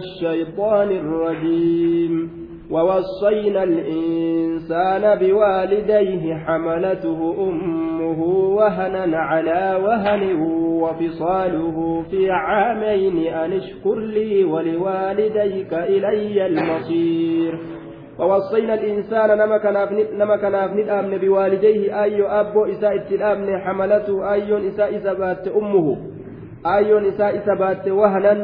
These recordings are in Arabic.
الشيطان الرجيم. ووصينا الإنسان بوالديه حملته أمه وهنا على وهن وفصاله في عامين أن اشكر لي ولوالديك إلي المصير. ووصينا الإنسان نما كناف ندأمن بوالديه. أي أبو إساء التلامن حملته. أي إساء إسابات أمه. أي إساء إسابات وهنا.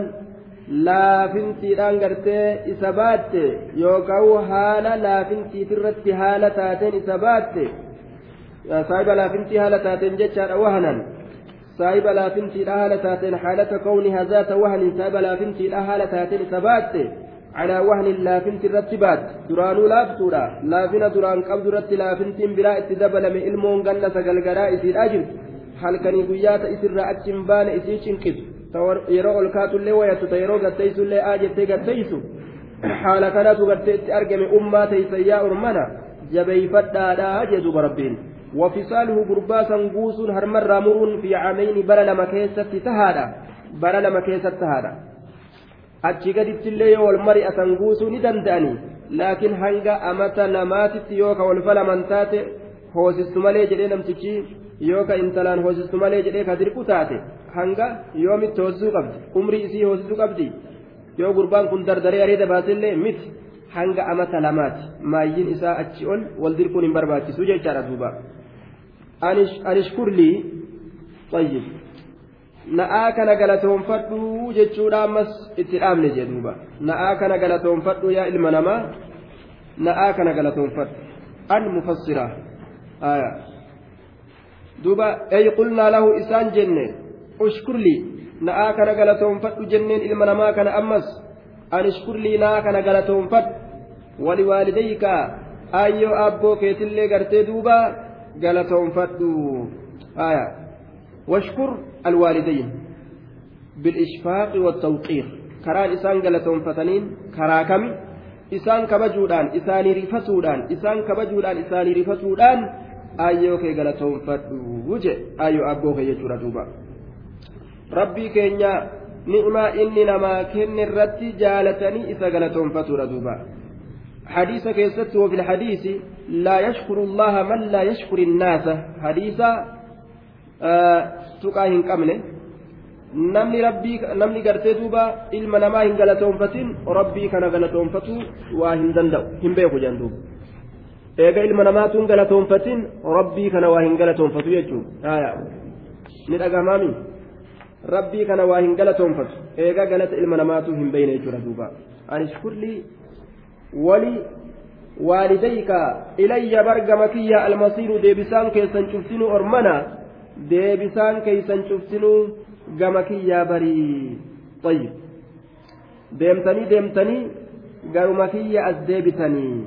Laafintiidhaan gartee isa baatte yookaan haala laafintiitirratti haala taateen isa baatte saahiba laafintii haala taateen jechaadha wahanan saahiba laafintiidha haala taateen haalata kawni hazaata wahanin saahiba laafintiidha haala taateen isa baatte calaa wahanin laafinti irratti baatte duraanuu laaftuudha laafina duraan qabdu irratti laafintiin biraa itti dabalame ilmoon ganna sagalgaraa isiidhaa jirtu halkanii guyyaata isirraa achi hin baane isii cinqisu yeroo ol kaatullee wayatu ta yeroo gatteysullee aa jettee gatteysu haala kanatu gartee itti argame ummaa teeysan yaa urmana jabeeyfadhaadhaa jee duba rabbiin وفصاله قرباسا قوس هرمر رامور في عامين بلا لما كيست تهادا بلا لما كيست تهادا achi gaditti illee yoo wal mari'atan guusuu ni danda'ani laakiin hanga amata namaatitti hoosistu malee jedhee namtichi yoo ka intalaan hoosistu malee jedhee ka dirqu taate hanga yoomitti hoosisuu qabdi umrii isii hoosisuu qabdi yoo gurbaan kun dardaree areeda baasillee miti. Hanga amata lamaati. Maayyiin isaa achi ol wal dirquun hin barbaachisu jechaadha duuba. Anishkurlii tayyib. Na'aa kana galatoonfadhu jechuudha ammas itti dhaabne jee duuba. Na'aa kana galatoonfadhu yaa ilma namaa? Na'aa kana galatoonfadhu. An mufassira duuba ay qulnaa lahu isaan jenne ushkurlii na'aa kana galatoonfadhu jenneen ilma namaa kana ammas an ishkurlii na'aa kana galatoonfadhu. Waliwaalidayka ayyoo abboo keetillee gartee duuba galatoonfadhu. Washkur alwaalidayn bilishfaaqi waltawqiir karaan isaan galatoonfataniin karaa kami? Isaan kabajuudhaan isaanii rifasuudhaan isaan kabajuudhaan isaanii rifasuudhaan رفتودان أيوك قلتهم فدو وجه أيو أبوك يجور دوبا rabbii keenya ni'maa inni namaa kenne irratti jaalatanii isa galatoonfatuudha duuba حديث كيست وفي الحديث لا يشكر الله من لا يشكر الناس حديث تقاه قمنه namni rabbii namni gartee duuba ilma namaa hin galatoonfatin rabbii kana galatoonfatu waa hin danda'u hin beeku jedhan duuba eega ilma namaatu hin galatoonfatin rabbii kana waa hin galatoonfatu jechuun ni dhagahamaami rabbii kana waa hin galatoonfatu eegaa galata ilma namaatu hin beeyne jechuudha duuba anishkurlii wali waalidayka ilayya bargama kiyya almasiiru deebisaan keessan cuftinuu ormana deebisaan keeysan cuftinuu gama kiyyaa barii طيب deemtanii deemtanii garuma kiyya as deebitanii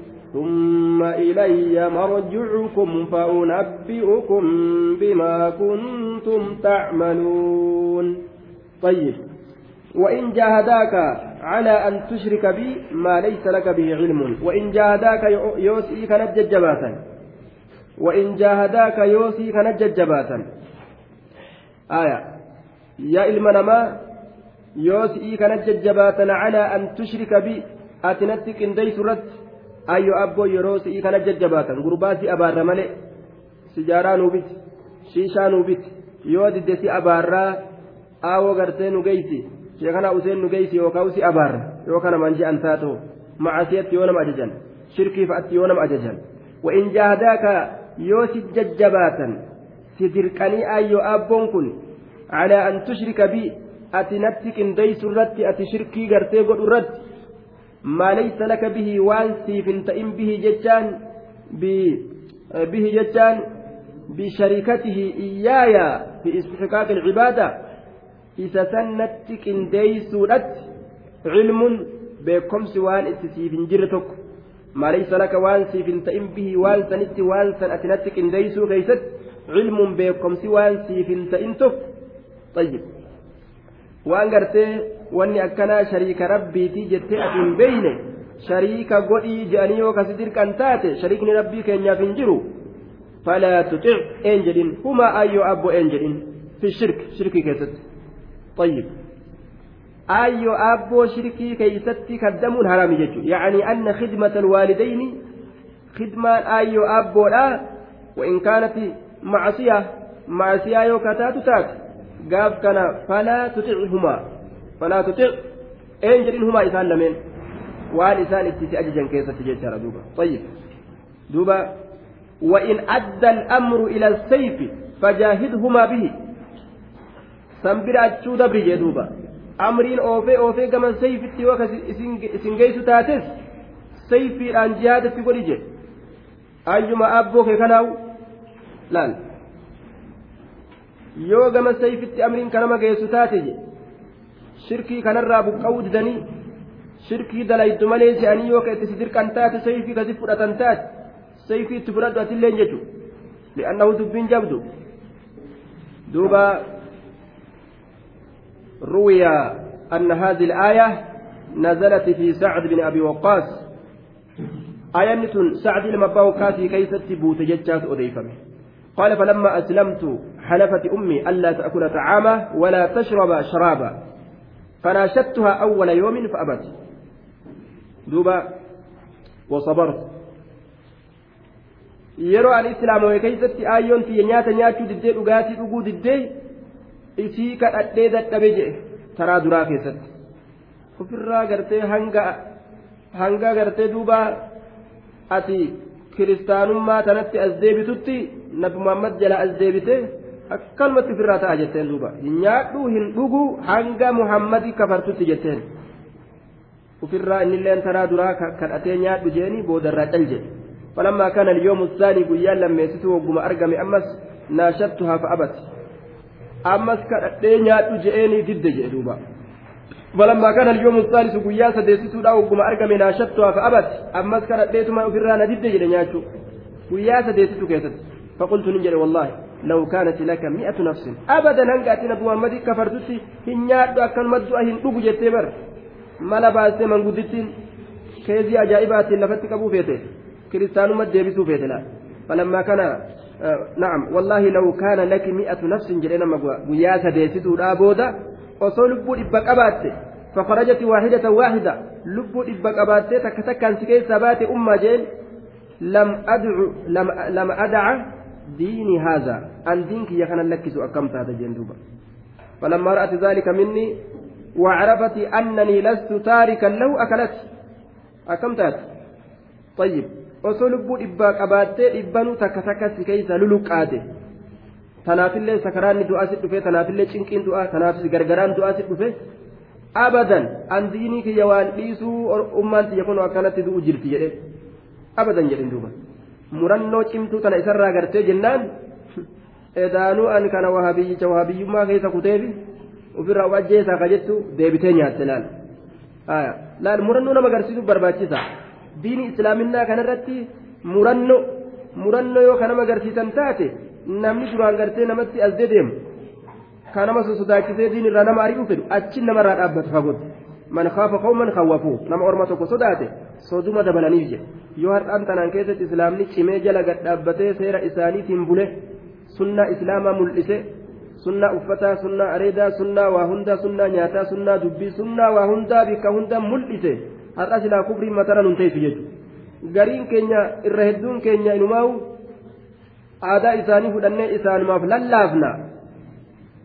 ثم إلي مرجعكم فأنبئكم بما كنتم تعملون. طيب وإن جاهداك على أن تشرك بي ما ليس لك به علم. وإن جاهداك يوسي كانت ججباتا وإن جاهداك يوسي كانت ججباتا آية. يا إلمنما يوسي كانت ججباتا على أن تشرك بي. أتنتك إن ديس رد. أيو أبو يروسي كانت ججباتا قرباتي أبار ملئ سجارة نوبت شيشة نوبت يودي دسي أبارا آوو غرتي نوغيسي sheekana useen nu geessi yookaan usi abaarra yookaan namaan je'an taatoo macasiyatti yoo nama ajajan shirkii yoo nama ajajan wa'in jaahadaaka yoo si jajjabaatan si dirqanii ayyoo abboon kun calaa an tushrika bi ati natti qindeessu irratti ati shirkii gartee godhu irratti maa laysa laka bihi waan siif hin ta'in bihi jechaan bihi jechaan bisharikatihi iyyaaya fi istixqaaqi alcibaada isa sannatti qindeeysuudhatti cilmuun beekomsi waan itti siif hin jirre tokko malaysa laka waan siif hin ta'in bihi waan sanitti waan san ati natti qindeeysuu keeysatti cilmuun beekomsi waan wanni akkanaa shariika rabbiitii jettee ati hin beeyne shariika godhii je'anii yoo kasi dirqan taate shariikni rabbii keenyaaf hin jiru falaa tutic een jedhin huma ayyoo abbo een jedhin fi shirk shirkii keessatti tayyib ayyoo abboo shirkii keeysatti kaddamuun haraami jechuudha yacanii anna khidmata alwaalidayni khidmaan ayyoo abboodha وإن كانت معصية معصية يو كتات تات قاف كان فلا تطعهما فلا تطع. أين جرين هما إسان لمن؟ وان إسان اتسي أججا كيسة تجيشار دوبا. طيب. دوبا. وإن أدى الأمر إلى السيف فجاهدهما به. سنبر أجو دبري دوبا. أمرين أوفي أوفي كما سيف التوكا إسن جيسو تاتس. سيفي الآن جهاد في قولي ayyuma abboo kee kanaawu laal yoo gama sayfitti amriin kanama geessu taate je shirkii kanarraa buqqa'uu didanii shirkii dalaydu malee je'anii yoo ka itti si dirqan taate sayfii kasi fudhatan taate sayfii itti fudhadhu atilleen jechu li'annahu dubbiin jabdu duuba روي أن هذه الآية نزلت في سعد بن أبي وقاص آية تن سعد المباو كاتي كيست بوت ججات أضيفمه قال فلما أسلمت حلفت أمي ألا تأكل طعاما ولا تشرب شرابا فناشدتها أول يوم فأبت دوبا وصبرت yeroo an islaamowe keeysatti aayyoon tiyya nyaata nyaachuu diddee dhugaatii dhuguu diddee isii kadhadhee dadhabe jedhe taraa duraa keessatti ofirraa gartee hanga hanga gartee duuba ati kiristaanummaa tanatti as deebitutti nabi muhammad jala as deebite akkanumatti ofirraa ta'a jetteen duuba. Nyaadhuu hin dhugu hanga muhammadi kafartutti jetteen. Ofirraa innilleen taraa duraa kadhatee nyaadhu jeeni boodarraa calje falammaa kana liyyoomu saanii guyyaa lammeessitu wogguma argame ammas naashattu haa fa'abati ammas kadhadhee nyaadhu je'eenii didde jedhe duuba. Falammaa kana liyyoomu saanisu guyyaa sadeessituudha wogguma argame naashattu haa fa'abati ammas kadhadheetuma ofirraa na didde jedhe nyaachuu. Guyyaa sadeessitu keessatti. Faqultu nin jedhe wallaahi. لو كانت لك مئة نفس أبدا هنقاتنا بمحمد كفرتتي هنيات أكن مدو أهن أبو جتبر مالا باسي من قدتين كيزي أجائبات لفتك أبو فيته كريستانو ديبسو فيتلا فلما كان آه نعم والله لو كان لك مئة نفس جرينا مقوى ويا سديستو رابودا osoo lubbuu dhibba qabaatte فخرجت واحدة واحدة لبو dhibba qabaattee takka takkaan si keessaa baate ummaa jeen لم أدع لم لم أدع ديني هذا أن دينك يخن لكس أكمت هذا جندوبا فلما رأت ذلك مني وعرفت أنني لست تاركا له أكلت أكمت طيب osoo lubbuu dhibbaa qabaattee dhibbanuu takka takka si keeysa luluqqaate tanaafillee sakaraanni du'aa si dhufe tanaafillee cinqiin du'aa tanaafis gargaraan du'aa si dhufe abadan an diinii kiyya waan dhiisuu ummaan tiyya kun akkanatti du'u jirti murannoo cimtuu tana isarraa gartee jennaan edaanuu an kana wahabiyyicha wahabiyyummaa keessa kuteefi ofirraa wajjeesaa ka jettu deebitee nyaatte laal laal murannoo nama agarsiisuuf barbaachisa diini islaaminaa kanarratti murannoo murannoo yoo kanama agarsiisan taate namni duraan gartee namatti as dedeemu kan sosodaachisee diin irraa nama ari'uu fedhu achi namarraa dhaabbatu fagootti khaafa qawman khawwafuu nama orma tokko sodaate soduma dabalaniif jedhe yoo har'aan tanaan keessatti islaamni cimee jala gad dhaabbatee seera isaaniitiin bule sunnaa islaamaa mul'ise sunnaa uffataa sunnaa areedaa sunnaa waa hundaa sunnaa nyaataa sunnaa dubbii sunnaa waa hundaa bikka hundaa mul'ise har'a silaa kubriin matara nun teessu jechuudha gariin keenya irra hedduun keenya inumaa'u aadaa isaanii fudhannee isaanumaaf lallaafna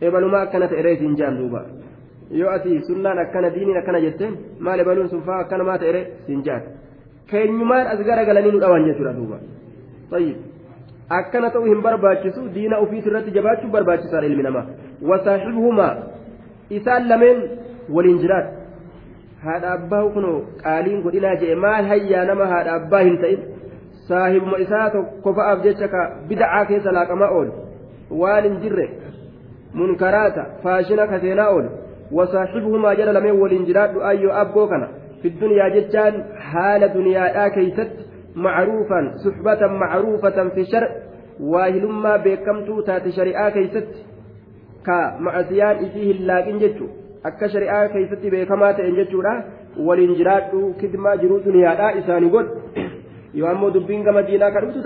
ebalumaa akkana ta'e reetiin jaan duuba yoo ati sunnaan akkana diiniin akkana jetteen maal ebaluun sun faa akkana maa ta'e siin jaan keenyumaan as gara galanii nu dhawan jechuudha duuba. Tayyib. Akkana ta'uu hin barbaachisu diina ofiis irratti jabaachuu barbaachisaadha ilmi namaa. Wasaaxibuhumaa isaan lameen waliin jiraat. Haadha abbaa kunoo qaaliin godhinaa jedhe maal hayyaa nama haadha abbaa hin ta'in? Saahibuma isaa tokko fa'aaf jecha ka bida'aa keessa laaqamaa oolu. Waan hin jirre. Munkaraata. Faashina kaseenaa oolu wasaaxibuhumaa jala lameen waliin jiraadhu ayyoo abboo kana fi duniyaa jechaan haala duniyaadhaa keeysatti macruufan suxbatan macruufatan fi shar waahilummaa beekamtuu taate shari'aa keeysatti ka macasiyaan isii hin laaqin jechu akka shari'aa keeysatti beekamaa ta'en jechuudha waliin jiraadhu kidmaa jiruu duniyaadhaa isaanii godh yoo ammoo dubbiin gama diinaa ka dhuftu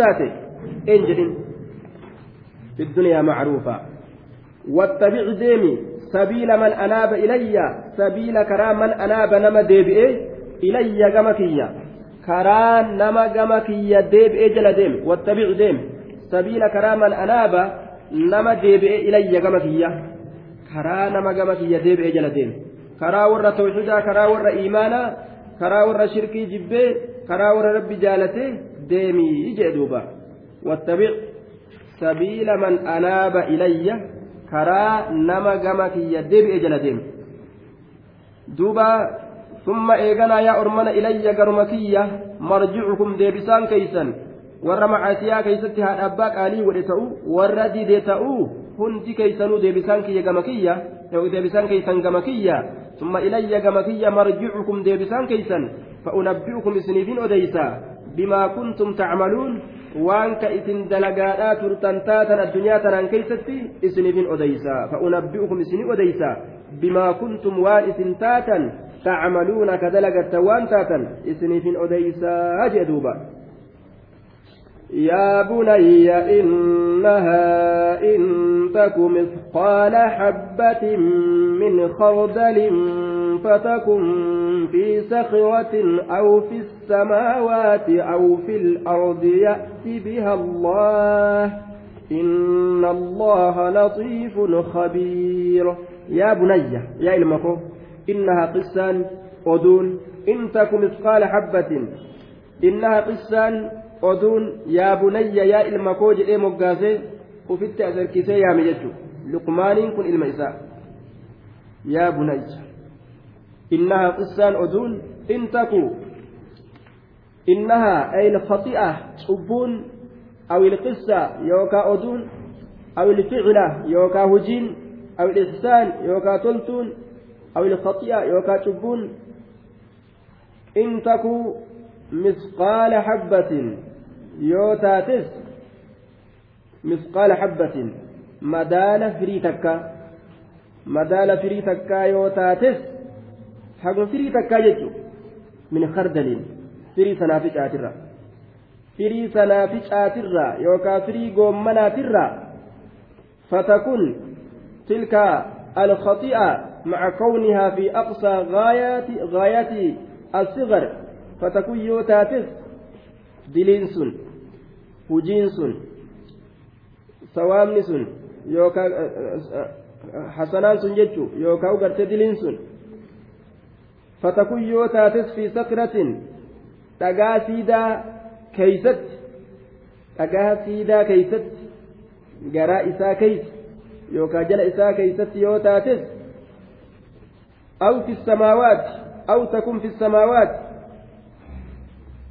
sabiila man anaaba ilayya sabiila karaa man anaaba nama deebi'ee ilayya gama kiyya. Karaa nama gama kiyya deebi'ee jala deem wattabicu deem. Sabiila karaa man anaaba nama deebi'ee ilayya gama kiyya. Karaa nama gama kiyya deebi'ee jala deem. Karaa warra tawxidaa karaa warra iimaanaa karaa warra shirkii jibbee karaa warra rabbi jaalate deemii jee duuba. Wattabic sabiila man anaaba ilayya من أناب إلي كرا نما جمكي يدبئ جلدهم دوبا ثم إيغنا يا أرمنا إلي قرمكية مرجعكم ديبسان كيسا warra macaasiyaa keeysatti haadha abbaa qaalii godhe ta'u warra dide ta'u hundi keeysanuu deebisaan kiyya gama kiyya deebisaan keeysan gama kiyya ثم إلي gama kiyya marjicukum deebisaan keeysan فأنبئكم إسنيفين أديسا بما كنتم تعملون waan ka isin dalagaadhaa turtan taatan addunyaa tanaan keeysatti isiniifin odeysa fa'unabbi'ukum isini odeysa bimaa kuntum waan isin taatan tacmaluuna ka dalagattan waan taatan isiniifin odeysaa jee duuba يا بني إنها إن تك مثقال حبة من خردل فتكن في سخرة أو في السماوات أو في الأرض يأت بها الله إن الله لطيف خبير. يا بني يا المكو إنها قسان أدون. إن تك مثقال حبة إنها قسان أدون. يا بني يا المكو جئ مقاسي وفي أسركسي يا مجد لقمان كن الميساء يا بني إنها قسان أدون إن تكو. إنها أي الخطيئة حبون أو القصة يوكا أدون أو الفعلة يوكا هجين أو الإحسان يوكا تلتون أو الخطيئة يوكا شبون إن تكو مثقال حبة يوتاتس مثقال حبة. مدال فريتكا مدال فريتكا يوتاتس takkaa jechuun min khardaliin firii sanaa fi caatirra firii sanaa fi caatirra yookaan firii goommanaatirra fatakun tilka الخطيئة مع كونها في أقصى غايات غايات الصغر فتكون يوتاتس دلينس هجينس سوامنس يوكا حسنان سنجتشو يوكا وقرت دلينس sakratin dhagaa siidaa keeysatti dhagaa siidaa keeysatti garaa isaa keeysa yookaan jala isaa keeysatti yoo taates aw fi samaawaat aw takun fi samaawaat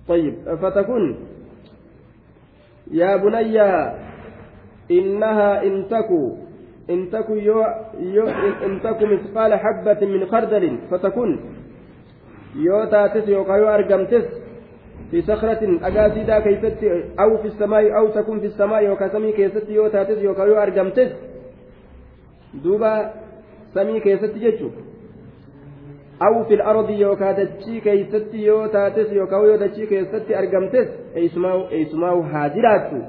طيب فتكون يا بني إنها إن تكو إن تكو يو يو إن تكو مثقال حبة من خردل فتكون yoo taates yookaan yoo argamtes fi sakratin dhagaa siidaa keessatti aw fi samaa'i aw takun fi samaa'i yookaan samii keessatti yoo taates yookaan yoo argamtes duuba samii keessatti jechuun aw fil ardi yookaan dachii keessatti yoo taates yookaan yoo dachii keessatti argamtes eessumaa haa jiraattu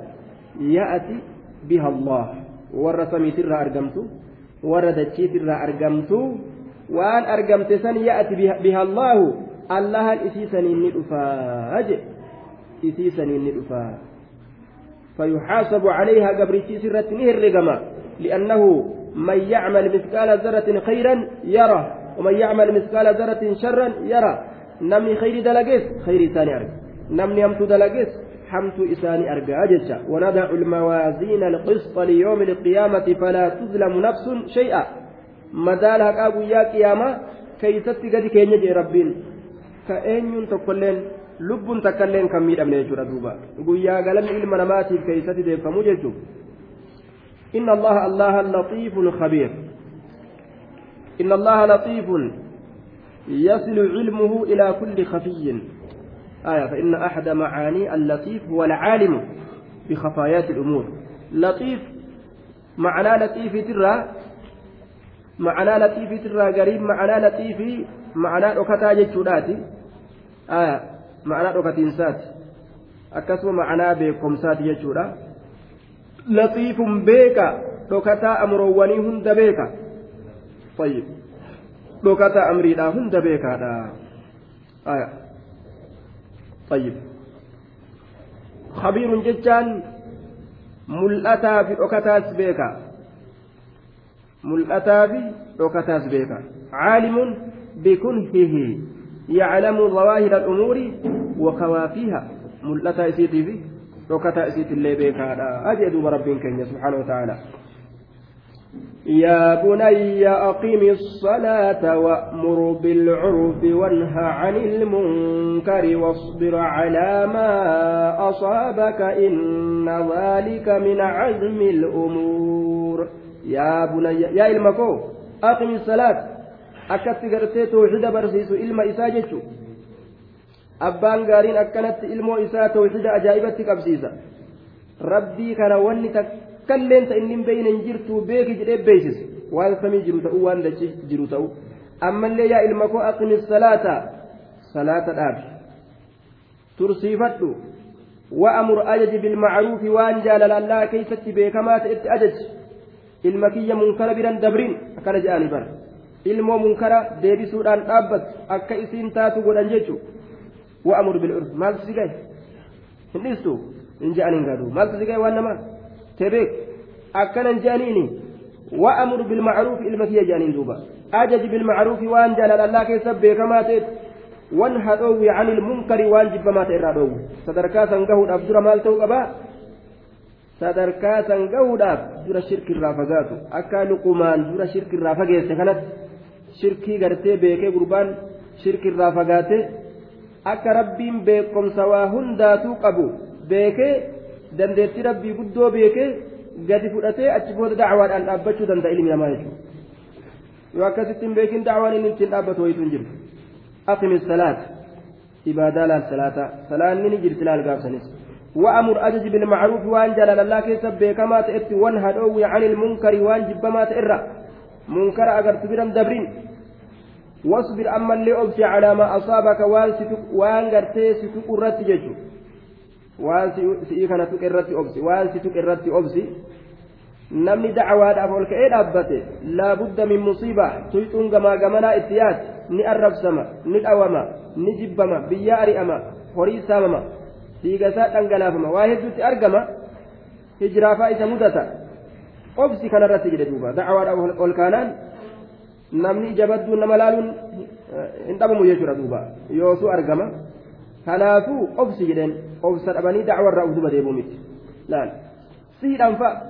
yaa'ati biha allah warra samiitirraa argamtu warra dachiitirraa argamtu. Waan argamte san ya'ati biha allaahu allahan isii saniin ni dhufaa je isii saniin ni dhufaa. فيحاسب عليها قبرتي سرة نهرقما لأنه من يعمل مثقال ذرة خيرا يرى ومن يعمل مثقال ذرة شرا يرى نمني خير دلقيس خير ثاني أرق نمني أمت دلقيس حمت إساني أرقى أجتشا وندع الموازين القسط ليوم القيامة فلا تظلم نفس شيئا madaala haqaa guyyaa qiyaamaa keeysatti gadi keenya jee rabbiin ka eenyuun tokkolleen lubbuun takkailleen kan miidhamne jechuudha duuba guyyaa galanni ilma namaatiif keeysatti deeffamu jechuun inna allaha allaha latiifun khabiir inna allaha latiifun يصل علمه إلى كل خفي آية فإن أحد معاني اللطيف هو العالم بخفايات الأمور laxiif ma'anaa laxiifiitirraa ma'anaa laxiifiitirraa gariin ma'anaa laxiifii ma'anaa dhokataa jechuudhaati ma'anaa dhokatiinsaati akkasuma ma'anaa beekomsaati jechuudha laxiifun beeka dhokataa amroowwanii hunda beeka طيب dhokataa amriidhaa hunda beekaadha طيب خبير جتان mul'ataa fi dhokataas beeka dhokataas beeka caalimun bikunhihi yaclamu dhawaahira al'umuuri wa kawaafiiha mul'ataa isiitii fi dhokataa isiitillee beekaadha ajee duuba rabbiin keenya subxaana wa ta'aala يا بني أقم الصلاة وأمر بالعرف وانه عن المنكر واصبر على ما أصابك إن ذلك من عزم الأمور يا بني يا إلمكو أقم الصلاة أكدت قرتي توحيد برسيس إلما إساجتشو أبان قارين أكنت إلمو إسا توحيد أجائبتك أبسيسا ربي كان hin jirtu beeki jedhee beeksise waan samii jiru ta'uu waan dachi jiru ta'u ammallee yaa ilma koo aqimi salaata salaata dhaabi tursiifadhu wa'amur ajaji bilmacruufi waan jaalalallaa keeysatti beekamaa ta'etti ajaji ilma kiyya munkara biran dabrin akkana jedhanii bara ilmoo munkara deebisuudhaan dhaabbatu akka isiin taatu godhan jechu wa'amur bil'urf maaltu si gahe hin dhiistu hin je'aniin gaaduu maaltu si gahe waan namaa تبيك أكنا جانيني وأمر بالمعروف المكية جانين دوبا أجج بالمعروف وأن جلال الله كيسب كما تيت وانهى دوي عن المنكر وأن جب ما تيرا دوي صدركا سنقه أبدر مال توقبا sadarkaa san gahuudhaaf dura shirki irraa fagaatu. Akka luqumaan dura shirki irraa fageesse kanatti shirkii gartee beekee gurbaan shirki irraa fagaate akka rabbiin beekomsa waa hundaatuu qabu beekee dandeettii rabbii guddoo beekee gadi fudhatee achi booda dacwaadhaan dhaabbachuu danda'a ilmi namaa jechuudha. Yoo akkasitti hin beekin dacwaan inni ittiin dhaabbatu wayitu hin jiru. Aqimi salaat ibaadaa laal salaata. Salaanni ni jirti laal gaafsanis وأمر أجج بالمعروف وأن جلال الله كيسب بكما تأتي وانهى دوي عن المنكر وأن جب ما تئر منكر أجر تبرا دبرين واصبر أما اللي أبسي على ما أصابك وأن ستك وأن قرتي ستك waan si'ii kana tuqe irratti obsi waan si tuqe irratti obsi namni dacwaadhaaf ol ka'ee dhaabbate laabudda min musiiba tuyxuun gamaa gamanaa itti yaati ni arrabsama ni dhawama ni jibbama biyyaa ari'ama horii saamama dhiiga isaa dhangalaafama. Waa hedduutti argama. Hijiraafaa isa mudata. Obsi kanarratti jedhe duuba. Dacawaadha ol kaanaan namni ijabaddu nama laaluun eh, hin dhabamu jechuudha duuba. Yoosuu argama. Kanaafuu obsi jedheen. Obsa dhabanii dacwarraa ufduma deebuu miti. Laal siidhaan fa'a.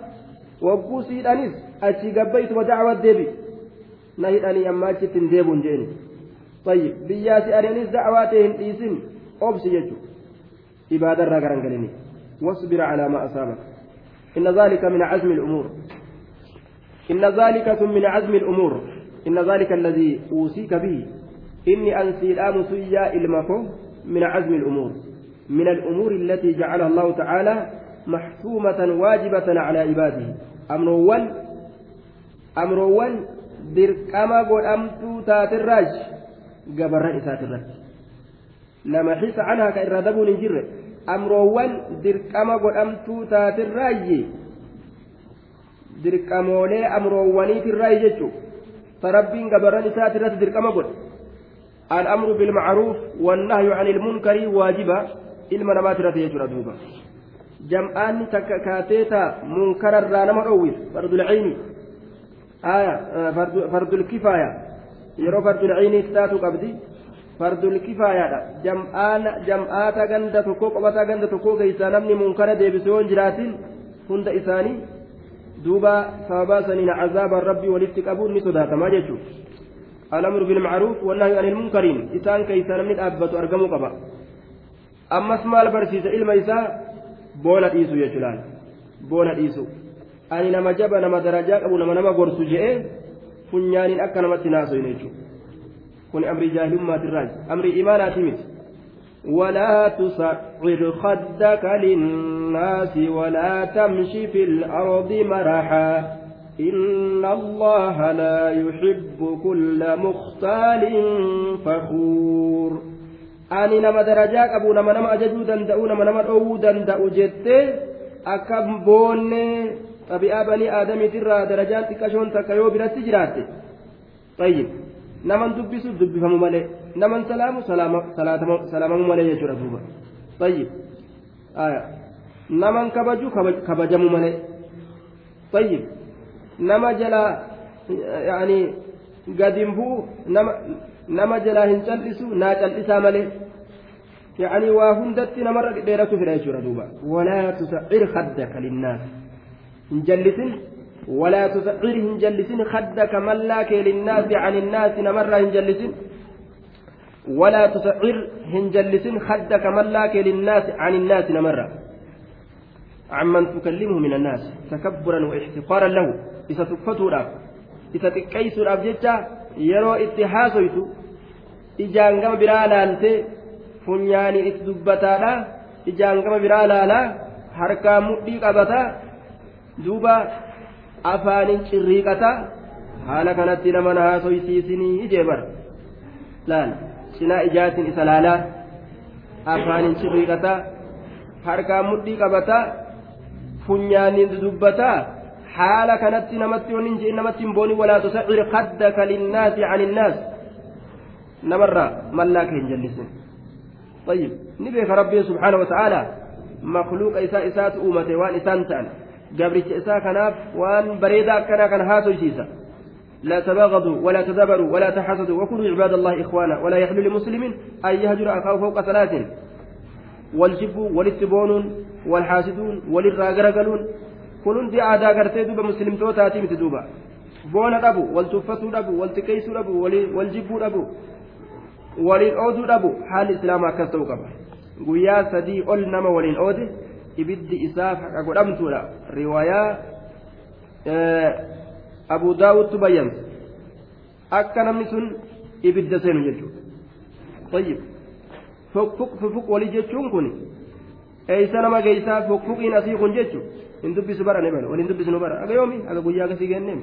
Wagguu siidhaanis achi gabbaytuma dacwa deebi. Na hidhanii amma achitti hin deebuun jeeni. Tayyib. Biyyaa si'aniinis dacwaa ta'e hin dhiisin. Obsi jechuudha. إبادة راقران قلني واصبر على ما أصابك. إن ذلك من عزم الأمور. إن ذلك من عزم الأمور. إن ذلك الذي أوصيك به. إني أنسي الآن سيا إلمكم من عزم الأمور. من الأمور التي جعلها الله تعالى محسومة واجبة على عباده. أمرون أمرون dirqama godhamtuu taatirraaj gabarran isaatirratti nama xisa canhaa ka irraa dabuun hin jirre amroowwan dirqama godhamtuu taatirraayyi dirqamoolee amroowwaniitirraayi jechu ta rabbiin gabarran isaatirratti dirqama godhe الأمر بالمعروف والنهي عن المنكر واجبا ilma namaati irratti jechuudha duuba jam'aanni takka kaateeta munkararraa nama dhoowwis fardul ciini aya fardul kifaaya yeroo fardul ciinii taatu qabdi fardul kifaayaadha jam'aata ganda tokko qobataa ganda tokko keeysaa namni munkara deebise yoon jiraatin hunda isaanii duuba sababaa saniin cazaabaan rabbii walitti qabuun ni sodaatamaa jechuudha الأمر بالمعروف والنهي عن المنكرين إسان كيسان من أبت أرقموا قبا ammas maal barsiisa ilma isaa boona dhiisu jechuudhaan boona dhiisu ani nama jaba nama darajaa qabu nama nama gorsu je'ee funyaaniin akka namatti naasoyne jechuudha kun amrii jaahilummaatiirraa amrii imaanaati miti ولا تصعر خدك للناس ولا تمش في الأرض مرحا. إن الله لا يحب كل مختال فخور. أني نما درجاك أبو نما نما أججو دندأو نما نما أو دندأو جت أكم بون. طبيعة بني آدم ترى درجات كشون تكيو برات جرات طيب. دبفمو مالي نمن سلامو سلامو سلامو مالي يجرى دوبا طيب آية نمن كبجو كبجمو مالي طيب nama jalaa yaani gadin bu'u nama jalaa hin cal'isu naa cal'isaa malee waa hundatti namarra dheeratu fedha jechuudha duuba walaa tusa'ir khaddaka linnaas hin jallisin ولا تصعر هنجلسين خدك ملاك للناس عن الناس نمر هنجلسين ولا تصعر هنجلسين خدك ملاك للناس عن الناس نمر عمن تكلمه من الناس تكبرا واحتقارا له isa tuffatuudhaaf isa xiqqeessuudhaaf jecha yeroo itti haasoytu ijaan gama biraa laaltee funyaaniin itti dubbataadha ijaan gama biraa laalaa harkaan mudhii qabataa duuba afaanin cirriiqataa haala kanatti nama na haasoysiisinii ijeebar laal cinaa ijaatiin isa laalaa afaanin cirriiqataa harkaan mudhii qabataa funyaaniin dubbataa حال كانت نمت وننجي نمت بوني ولا تسعر خدك للناس عن الناس نمر ملاك هنجلسن طيب نبيك ربي سبحانه وتعالى مخلوق إساء إساءة أمته وان إسان تأل قبرت إساء كناف وان بريدا كنا كان هاتو جيسا لا تباغضوا ولا تدبروا ولا تحسدوا وكونوا عباد الله إخوانا ولا يحل لمسلم أن يهجر أخاه فوق ثلاث والجب والاتبون والحاسدون والراغرغلون duuba muslimtootaati miti duuba boona dhabu wal tuffatuu dhabu wal xiqqeessuu dhabu wal jibbuu dhabu waliin ooduu dhabu haalli islaamaa akkas ta'uu qaba guyyaa sadii ol nama waliin oode ibiddi isaaf haqa godhamtuudha riwaayaa abu daawudtu bayyansa akka namni sun ibidda seenu jechuudha tayyib fuq walii jechuun kun eeysa nama geeysaa fuqiin asii kun jechuudha hin dubbisu bara ne bala waliin dubbisnu bara aga yoomi aga guyyaa akkasii kenneem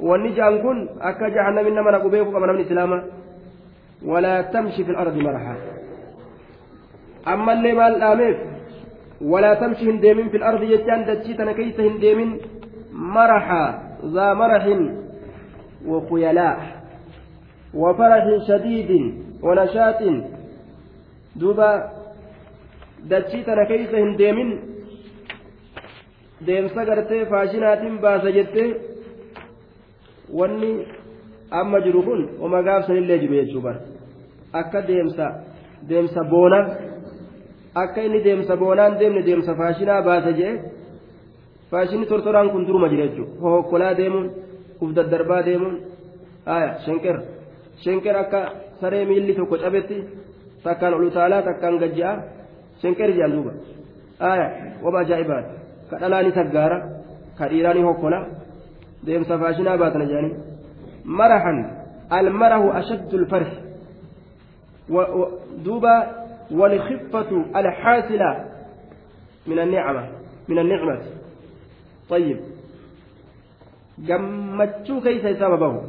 wanni ja'an kun akka jahannamin nama naqu beeku qaba namni islaamaa walaa tamshi fi lardi maraha ammallee maal dhaameef hin deemin fi lardi jechaan dachii tana keeysa hin deemin maraha ذا مرح وخيلاء وفرح شديد ونشاط دوبا دتشيتنا كيس هنديمين faashinaatiin baasa jettee wanni amma jiru kun oma gaafsanillee jiru jechuu bara akka deemsa deemsa boona akka inni deemsa boonaan deemne deemsa faashinaa baasa jee faashinni tortoraan kun duruma jira jechuudha hohokkolaa deemuun uf daddarbaa deemuun aya shenker shenker akka saree miilli tokko cabetti takkaan ol utaalaa takkaan gajja'a shenker jedhan duuba aya waba ajaa'ibaadha ka dhalaani saggaara ka dhiiraani hokkola deemsa faashinaa baatana jedhanii marahan almarahu ashaddu lfarhi duuba والخفة الحاصلة من النعمة من النعمة طيب gammachuu keeysa isaa babahu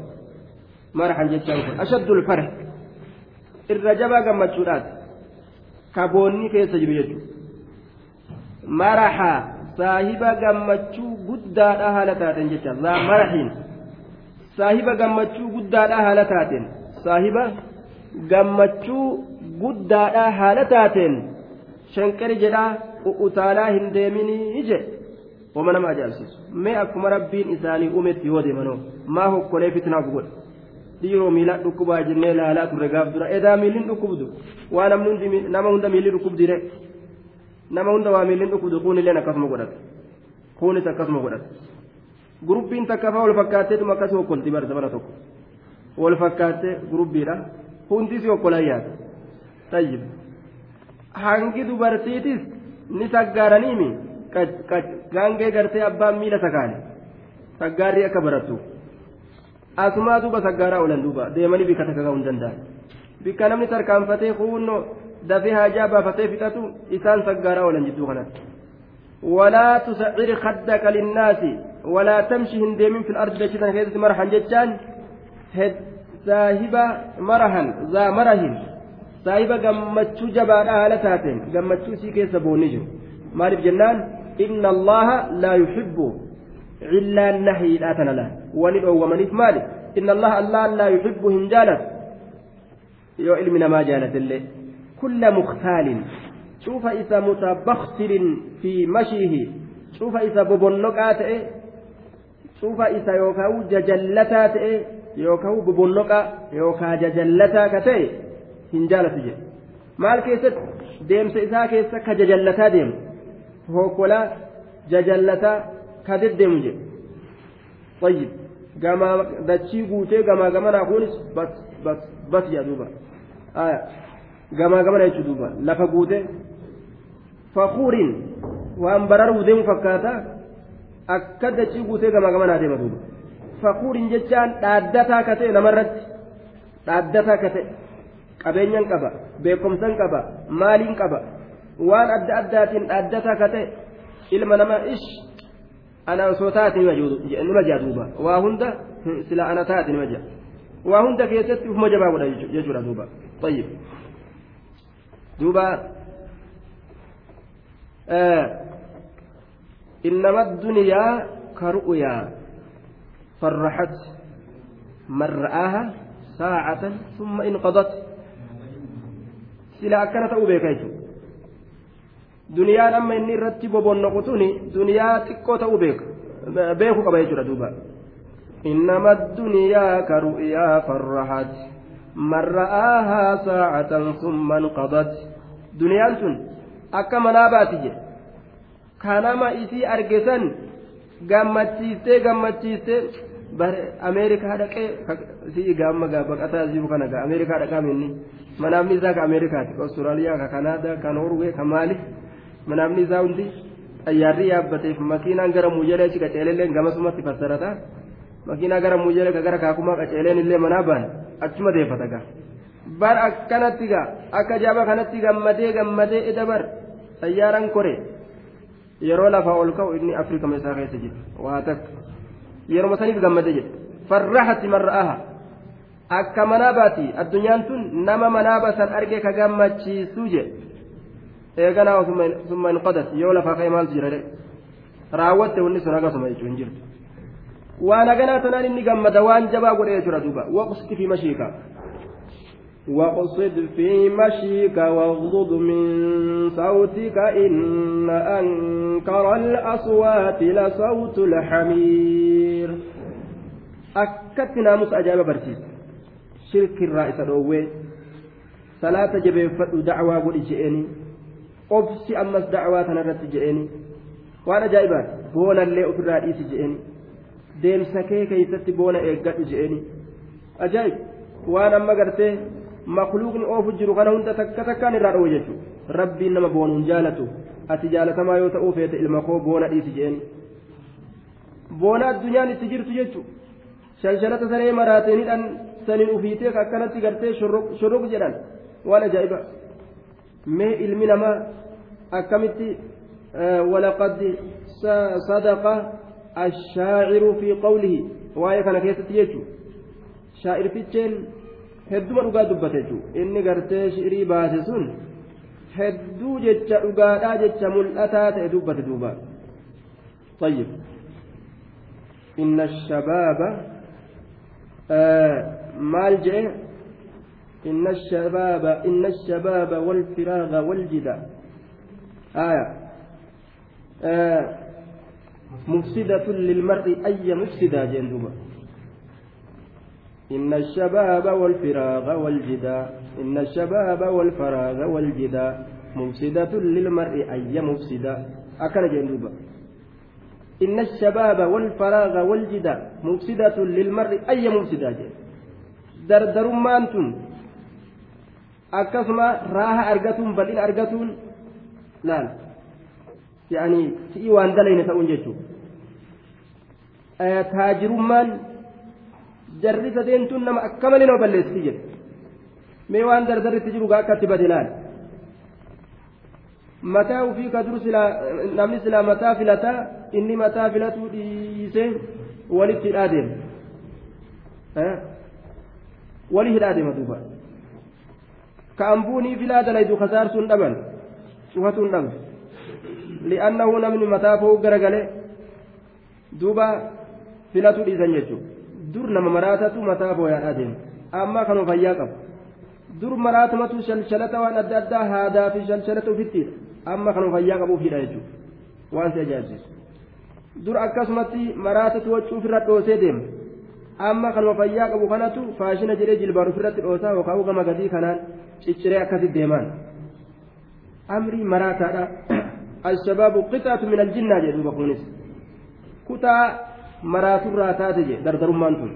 marahan jechaan kun ashaddu lfarh irra jabaa gammachuudhaati kaboonni keessa jiru jechuudha maraha saahiba gammachuu guddaadha haala taateen jecha zaa marahiin saahiba gammachuu guddaadha haala taateen saahiba gammachuu guddaadha haala taateen shanqari jedhaa utaalaa hin deeminii je wama nama ajaa'ibsiisu mee akkuma rabbiin isaanii uumetti yoo deemanoo maa hokkolee fitnaaf godha dhiiroo miilaa dhukkubaa jennee laalaa turre gaaf dura edaa miilliin dhukkubdu waa nama hunda miilli dhukkubdire nama hunda waa miilliin dhukkudu kun illeen akkasuma godhata kunis akkasuma godhata gurubbiin takka wal fakkaatteetuma akkas hokkolti barsa bara tokko wal fakkaattee gurubbiidha hundis hokkolaa yaada tayyib hangi dubartiitis ni saggaaraniimi gaangee gartee abbaan miila sakaale saggaarrii akka barattu asumaa duuba saggaaraa oolan duuba deemanii bikka takka ga'uu hin danda'an bikka namni tarkaanfatee kuunnoo dafee haajaa baafatee fixatu isaan saggaaraa oolan jidduu kanatti walaa tusacir kaddaka linnaasi walaa tamshi hin deemin fil ardi dachitan keessatti marahan jechaan saahiba marahan zaa marahin saahiba gammachuu jabaadha haala taateen gammachuu isii keessa boonni jiru maaliif jennaan inna allaha laa yuhibbu cillaan nahiidhaa tana laan wani dhoowwamaniif maali inna allaha allah laa yuhibbu hin jaalatu yoo ilmi namaa jaalatillee kulla muktaalin cufa isa mutabaktirin fi mashiihi cufa isa bobonnoqaa ta'e cufa isa yookaan jajallataa ta'e yookaan bobonnoqaa yookaan jajallataa ka ta'e hin jaalatu jedhe maal keessatti deemsa isaa keessa ka jajallataa deemu hokkolaa jajallataa ka deddeemu jedhe طيب gamaa dachii guutee gamaa gamanaa kunis bas bas bas jedhuuba gamaa gamana jechuu duuba lafa guute fakuuriin waan bararuu deemu fakkaata akka dachii guutee gamaa gamanaa deema duuba fakuuriin jechaan dhaaddataa ka ta'e namarratti dhaaddataa ka ta'e qabeenyan qaba beekumsan qaba maaliin qaba waan adda addaatiin dhaaddataa ka ta'e ilma nama ish ana osoo taate nima jaa duuba waa hunda sila ana taate nima jaa waa hunda keessatti ufuma jabaa godha jechuudha duuba طيب آه إنما الدنيا كرؤيا فرحت من رآها ساعة ثم انقضت سلا أكنت أوبيك duniyaan amma inni irratti bobonnoqu tuni duniyaa xiqqoo ta'uu beeka beeku qaba jechuudha duuba innama duniyaa ka ru'yaa farrahat من رآها ساعة ثم انقضت دنيان سن akka manaa baatiyye kanama isii argesan gammachiistee gammachiistee bare ameerikaa dhaqee si'i gaamma baqataa jiru kana gaa ameerikaa dhaqaa minni manaafni isaa ka ameerikaati ka austraaliyaa ka kanaadaa ka noorwee ka maali manaafni isaa hundi xayyaarri yaabbateef makiinaan gara muyyalee achi qaceelelleen gamasumatti fassarata makiinaa gara muyyalee ka gara kaakumaa qaceeleen illee manaa baana achuma deeffata gaa bar akkanatti gaa akka jaaba kanatti gammadee gammadee eda bar xayyaaraan kore yeroo lafaa ol ka'u inni afrikama isaa keessa jiru waa takka yeroo saniif gammadee jedhe farraxati marra'aha akka manaa baati addunyaan tun nama manaa basan arge ka gammachiisu jedhe eeganaa summa hin qadat yoo lafaa ka'e maaltu jira raawwatte wanni sun akkasuma jechuun jirtu waan haganaa tanaan inni gammada waan jabaa godhe jechuudha duuba waqsiti fi mashiika واقصد في مشيك واغضض من صوتك إن أنكر الأصوات لصوت الحمير. أكدت ناموس أجاب برسيس شرك الرئيس الأوي صلاة جبيفت دعوة قل جئني. قبسي أمس دعوة تنرت جئني. وأنا جايبات بونا اللي أفر رئيس جئني. deemsa kee keeysatti boona eeggadhu je'eni ajaa'ib waan amma gartee makluuqni oofu jiru kana hunda takka takkaan irraa dha'u jechuudha rabbiin nama boonuun jaalatu ati jaalatamaa yoo ta'uu feete ilma koo boona dhiisi jeen boona addunyaan itti jirtu jechuudha shanshalata saree maraateenidhaan saniin ufiitee akkanatti gartee shorrog jedhan waan ajaa'iba mee ilmi namaa akkamitti walaqad sadaqa ashaaciru fi qawlihi waa'ee kana keessatti jechuudha shaa'irticheen. Hedduma dhugaa dubbate jechuudha inni gartee shi'irii baase sun hedduu jecha dhugaadhaa jecha mul'ataa ta'e dubbate duuba طيب إن الشباب آه مال جئ إن الشباب إن الشباب والفراغ والجدة آية آه مفسدة للمرء أي مفسدة جندوبا إن الشباب والفراغ والجدا إن الشباب والفراغ والجدا مفسدة للمرء أي مفسدة أكن جندوبا إن الشباب والفراغ والجدا مفسدة للمرء أي مفسدة جند دردرمان تن akkasuma raaha argatuun bal'ina argatuun laal yaani si'ii waan dalayne ta'uun jechuudha taajirummaan jarri sadeentuun nama akka malee nama balleessiti jedhe mee waan dardarritti jiru gaa akkatti bade laal mataa ufii ka dur namni silaa mataa filataa inni mataa filatuu dhiisee walitti hidhaa deema wali hidhaa deema duuba ka ambuunii filaa dalaydu kasaarsuun dhaban cufatuun dhaban li'annahu namni mataa fa'uu garagalee duuba filatu dhiisan jechuudha dur nama maraatatu mataa fooyyaadhaa deema amma kanuma fayyaa qaba dur maraatumatu shalshalata waan adda addaa haadaa fi shalshalata ufittiidha amma kanuma fayyaa qabuufidha jechuudha. Waan si ajaa'ibsiisu dur akkasumatti maraatatu waccuu ofirra dhoosee deema amma kanuma fayyaa qabu kanatu faashina jedhee jilbaan ofirratti dhoosaa yookaan gama gadii kanaan cicciree akkasitti deemaan. Amrii maraataadha. Alshabaabu qixaatu min aljinnaa jedhuuba kunis. Kutaa maraaturraa taate je dardarummaan tun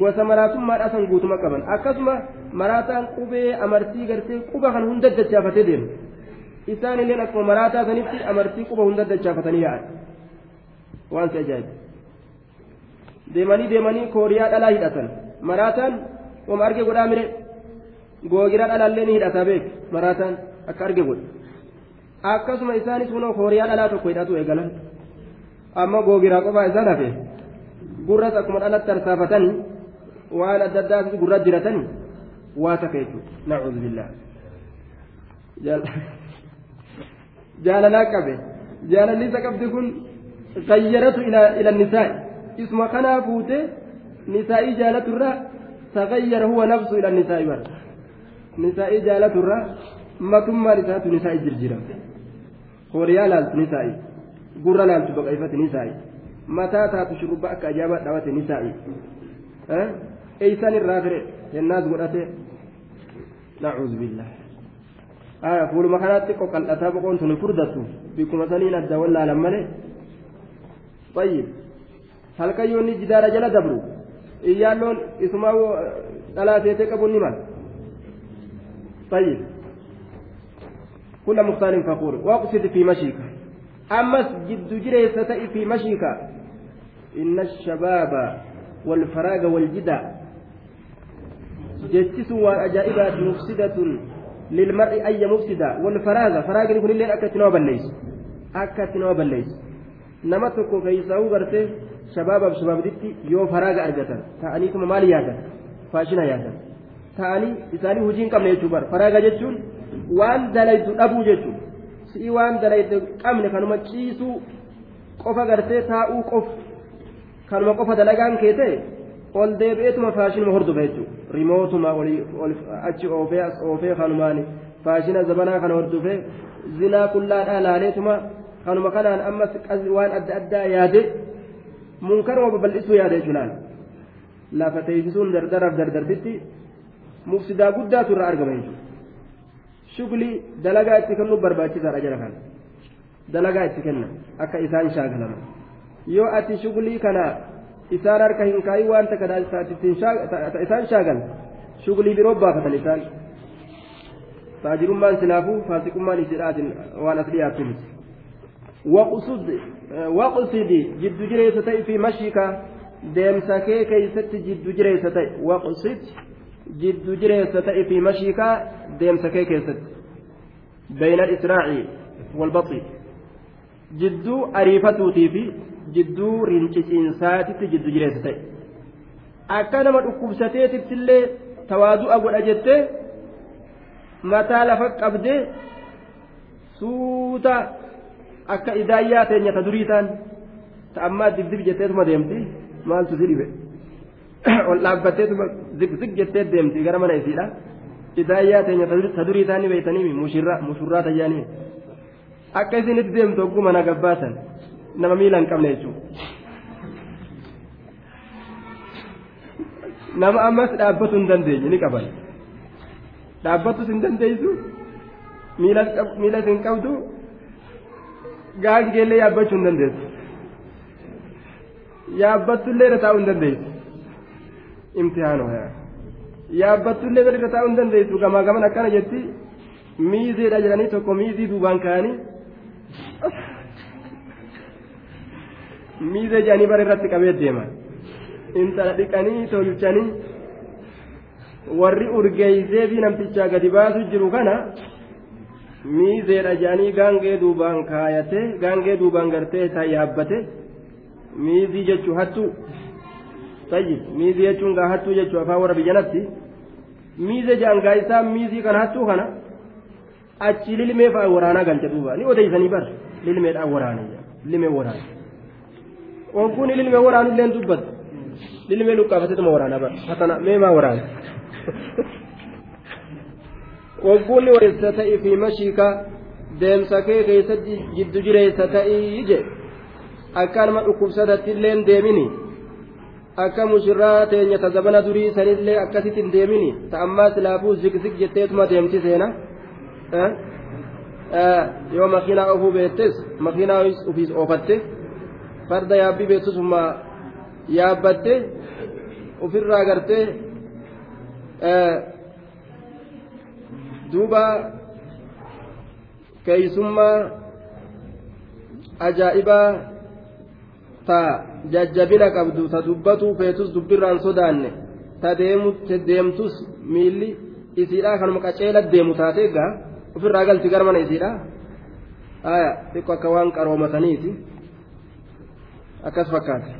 gosa maraatummaadhaa san guutuma qaban akkasuma maraataan qubee amartii gartee quba kan hunda dachaafatee deemu isaan illee akkuma maraataa sanitti amartii quba hunda dachaafatanii yaa'an waan si ajaa'iba deemanii deemanii kooriyaa dhalaa hidhatan maraataan wama arge godhaa mire googiraa dhalaallee ni hidhataa beek maraataan akka arge godhe akkasuma isaanis kunoo kooriyaa dhalaa tokko hidhatu eegalan. Amma googiraa qofaa isaan hafe gurras akkuma dhalatti tarsaafatanii waan adda addaa gurra jiratanii waa takka jechuudha nacuudhu billaa jaalalaa qabe. Jaalalli isa qabdi kun gayyaratu ila nisaa'i. Isuma kanaa fuute nisaa'ii jaalaturraa tagayyara huwa nafsu ila nisaa'i bara nisaa'ii jaalaturraa matummaan isaatu nisaa'ii jirjiramte horiyaa laaltu nisaa'ii gurra laaltu baqaifate ni saa'i mataa taatu shurrubba akka ajaa'ibaa dhaabate ni saa'i eeysan irraa fire hennaas godhate nacuudhu billah aya fuuluma kanaatti qoqqal'ataa boqoon tuni furdatu bikkuma saniin adda wallaalan malee طيب jidaara jala dabru iyyaalloon isumaa dhalaa teetee qabuun ni mala طيب كل مختار فخور واقصد في مشيك أمس جد جريسة في مشيك. إن الشباب والفراغ والجدع جتس وأجائبات مفسدة للمرء أي مفسدة والفراغ فراغ يكون الليل أكتنوا بالليس. أكتنوا بالليس. نمتك كيساو غرتي شباب شباب دتي يو فراغ أرجتا. تعني كما مالي يادا فاشنا يادا تعني إساني هجين كم نيتوبر فراغ جتشون وان دليت أبو جتشون. Si'i waan dalayte qabne kanuma ciisuu qofa gartee taa'uu qof kanuma qofa dalagaan kee ta'e ol deebi'eetuma faashinuma hordofa jechuudha rimootuma achi oofee as oofee kanumaan faashina zabanaa kana hordofee zinaa kullaadhaa laaleetuma kanuma kanaan ammas waan adda addaa yaade munkaruma babal'isuu yaade jechuudha lafa teessisuun dardaraaf dardartitti mufsidaa guddaatu irraa argama jechuudha. Shugli dalagaa itti kennuuf barbaachisaadha jala kana dalagaa itti kenna akka isaan shaagalaman yoo ati shuglii kana isaan harka hin kaayi waan takka isaan shaagan shuglii biroo baafatan isaan faajirummaan silaafuu faasiqummaan isidhaatin waan as dhiyaattu miti waqsidi jiddu jireessa ta'e fi mashika deemsa kee keeysatti jiddu jireessa ta'e waqsid jiddu jireessa ta'e fi mashiikaa deemsa kee keessatti. Bayna israaci walbaxi jidduu ariifatuutii fi jidduu rinciciinsaatitti jiddu jireessa ta'e. Akka nama dhukkubsateetittillee tawaadu'a godha jettee mataa lafa qabdee suuta akka idaayyaa teenya ta durii taan ta ammaa dibdib jetteetuma deemti maaltu si dhibe ol dhaabbatteetuma zigzig jettee deemti gara mana isiidha idaayyaa teenya ta durii taanii beeytanii mushurraa tayyaanii akka isinitti deemtu hogguu mana gabbaasan nama miila hin qabne jechuudha. nama ammas dhaabbatu hin dandeenye ni qaban dhaabbatus hin dandeessu miila hin qabdu gaangeellee yaabbachuu hin dandeessu yaabbattullee irra taa'uu hin dandeessu imtihaanoo yaabbattullee irra taa'uu hin dandeessu gamaa gaman akkana jetti miizeedha jedhanii tokko miizii duubaan ka'anii miizee jedhanii bara irratti qabee deeman. intala dhiqanii tolchanii warri urgeeysee fi namtichaa gadi baasu jiru kana miizeedha jedhanii gaangee duubaan kaayate gaangee duubaan gartee isaa yaabbate miizii jechuun hattuu tayyib miizii jechuun gaa hattuu jechuun afaan warra biyyanatti miizee jedhan gaa isaa miizii kana hattuu kana achi lilmee fa'a waraanaa galcha duuba ni odeessanii bar lilmeedhaan waraane lilmee waraane ogguun lilmee waraanu illee dubbatu lilmee luqqaafateetuma waraanaa bar hatana mee maa waraane. wagguunni wareessa ta'ii fi mashiika deemsa kee keessatti jiddu jireessa ta'ii je akka nama dhukkubsatatti illee deemini akka mushirraa teenya ta zabana durii sanillee akkasitti hin deemini ta ammaa silaafuu zigzig jetteetuma deemti seena yoo makiinaa ofuu beettes makiinaa ofiis oofatte farda yaabbii beektusuma yaabbatte ofirraa gartee duuba keeysummaa ajaa'ibaa ta jajjabina qabdu ta dubbatuu feetus dubbirraan sodaanne ta deemtus miilli isiidhaa kanuma qaceela deemu taate egaa ofirraa galti gara mana isiidhaa haya xiqqo akka waan qaroomataniiti. Akkas fakkaate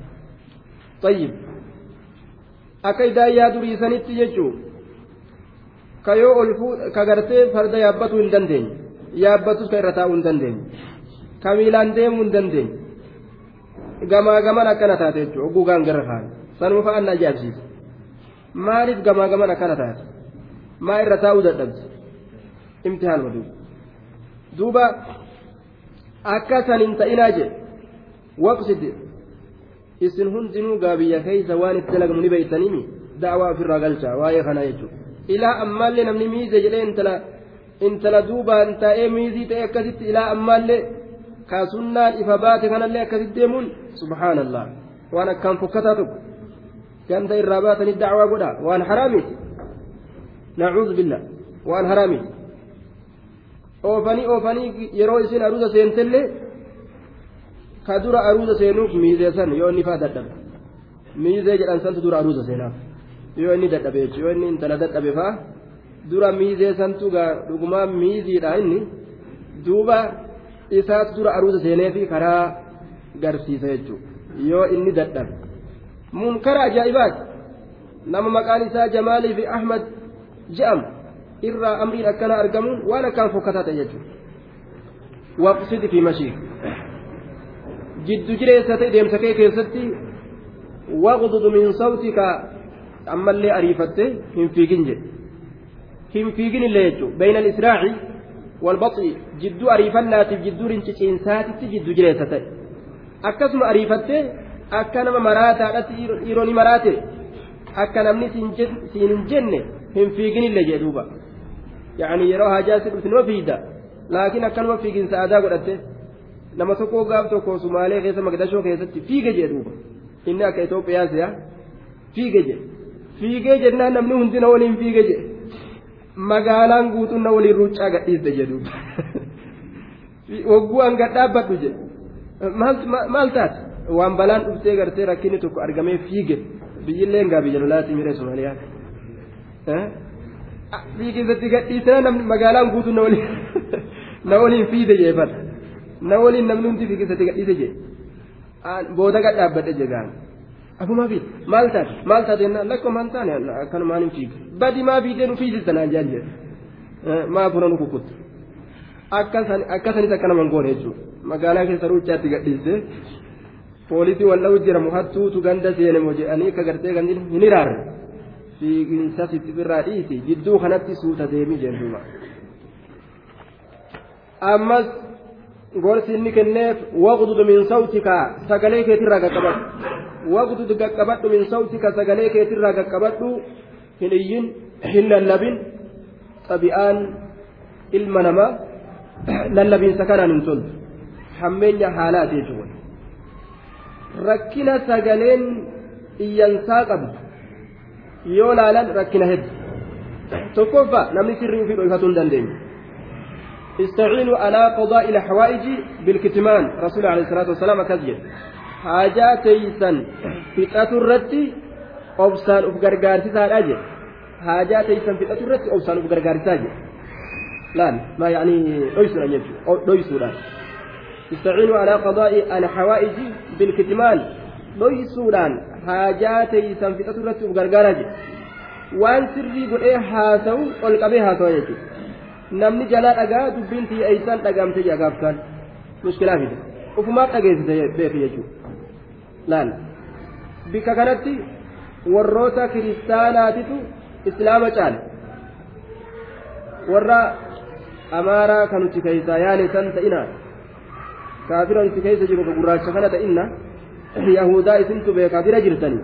tayyib. Akka idaayyaa duriisanitti jechuu ka yoo olfuu ka gartee farda yaabbatuu hin dandeenye yaabbatus ka irra taa'uu hin dandeenye ka miilaan deemuu hin dandeenye gamaa gaman akkana taate jechuudha oguu gaangirra faana sanuma fa'aan na ajaa'ibsiisa maaliif gamaa gaman akkana taate maa irra taa'uu dadhabde imtihaan maduuba duuba akka san hin ta'inaa jedhe waqsidi isin hundinuu gaabiyya keeysa waan itti dalagamu ni beeytaniimi da'awaa ofirraa galchaa waa'ee kanaa jechuudha ilaa ammaallee namni miize jedhee intala intala duubaan taa'ee miizii ta'e akkasitti ilaa ammaallee kaasunnaan ifa baate kanallee akkasitti deemuun subhaanallah waan akkaan fokkataa tokko ganda irraa baatanii dacwaa godha waan haraamiiti nacuudhu billah waan haraamiiti oofanii oofanii yeroo isin aruuza seentellee ka dura aruuza seenuuf miizee san yoo inni faa dadhabe miizee jedhan santu dura aruuza seenaaf yoo inni dadhabe yoo inni intala dadhabe faa dura miizee santu dhugumaa miiziidha inni duuba isaatu dura aruusa seenee fi karaa garsiisa jechuudha. Yoo inni dadhabe. Munkara ajaa'ibaati. Nama maqaan isaa jamaalii fi ahmad je'amu irraa amriin akkana argamuun waan akkaan fokkataa ta'e jechuudha. Waqsidi fi mashii jiddu jireessa ta'e deemsa kee keessatti waqdudu min sawtika. Ammallee ariifatte hin fiigin jedhe. Hin fiigin illee jechuudha. Bayna israaci walbaxi jidduu ariifannaatiif jidduu rinciciinsaatitti jiddu jireessa ta'e akkasuma ariifattee akka nama maraataadhatti dhiironni maraate akka namni siin hin jenne hin fiigin illee jedhe duuba yaani yeroo hajaa si dhufti nama fiigda laakiin akkanuma fiiginsa aadaa godhatte nama tokko gaaf tokko sumaalee keessa magdashoo keessatti fiige jedhe duuba inni akka Itoophiyaa si'a fiige jedhe fiigee jennaan namni hundina waliin fiige jedhe magaalaan guutuun na waliin ruuccaa gadhiiste jedhu wagguu hanga dhaabbadhu jedhe maal taate waan balaan dhuftee gartee rakkinni tokko argamee fiige biyyillee ngaa biyya lolaatti miidhee somaaliyaa fiiginsatti gadhiisee namni magaalaan guutuun na waliin na waliin fiide jeefata na waliin namni hundi fiiginsatti gadhiise jedhe booda gad dhaabbadhe Akkuma fi maal taate maal taate jennaan lakkoo maal taane akkanumaan hin fiigu badi maa fiigee nu fiisista naan jaan jedhe maa buna nu kukkutte akkasanis akka nama hin goone jechuudha magaalaa keessa ruuchaatti gadhiiste poolisii wal'aa jiramu hattuutu ganda seene moo jedhanii akka gartee gandi hin iraarre fiiginsa sittifirraa dhiisi jidduu kanatti suuta deemii jenduuba ammas gorsi inni kenneef waqdudu min sawtika sagalee keetirraa qaqqabadhu waqdudu qaqqabadhu min sawtika sagalee keetirraa qaqqabadhu hin iyyin hin lallabin. Xabi'aan ilma namaa lallabiinsa kanaan hin toltu hammeenya haalaati jechuudha rakkina sagaleen iyyansaa qabdu yoo laalan rakkina hedduu tokkoffaa namni sirrii ofii dho'ifatuu hin dandeenye استعينوا على قضاء الحوائج بالكتمان رسول عليه الصلاة والسلام كذب حاجات تيسن فتاة الرتي أبسان أفقرقار تسال أجل حاجات تيسن فتاة الرتي أبسان أفقرقار تسال laan maa yaanii dhoysuudhaan jechuudha dhoysuudhaan istaciinuu alaa qadaa'i alxawaa'iji bilkitmaan dhoysuudhaan haajaa teeysan fixatu irratti uf gargaara jedhe waan sirrii godhee haasa'u ol qabee haasawa jechuudha namni jalaa dhagaa dubbiin tiyya eeysaan dhagaamte jedha gaaftaan mushkilaa fide ufumaaf dhageessise beeke jechuudha laal bikka kanatti warroota kiristaanaatitu islaama caale warra amaaraa kan nuti keeysaa yaane san ta'ina kaafira nuti keessa jiru gurraacha kana ta'inna yahudaa isintu beekaa bira jirtanii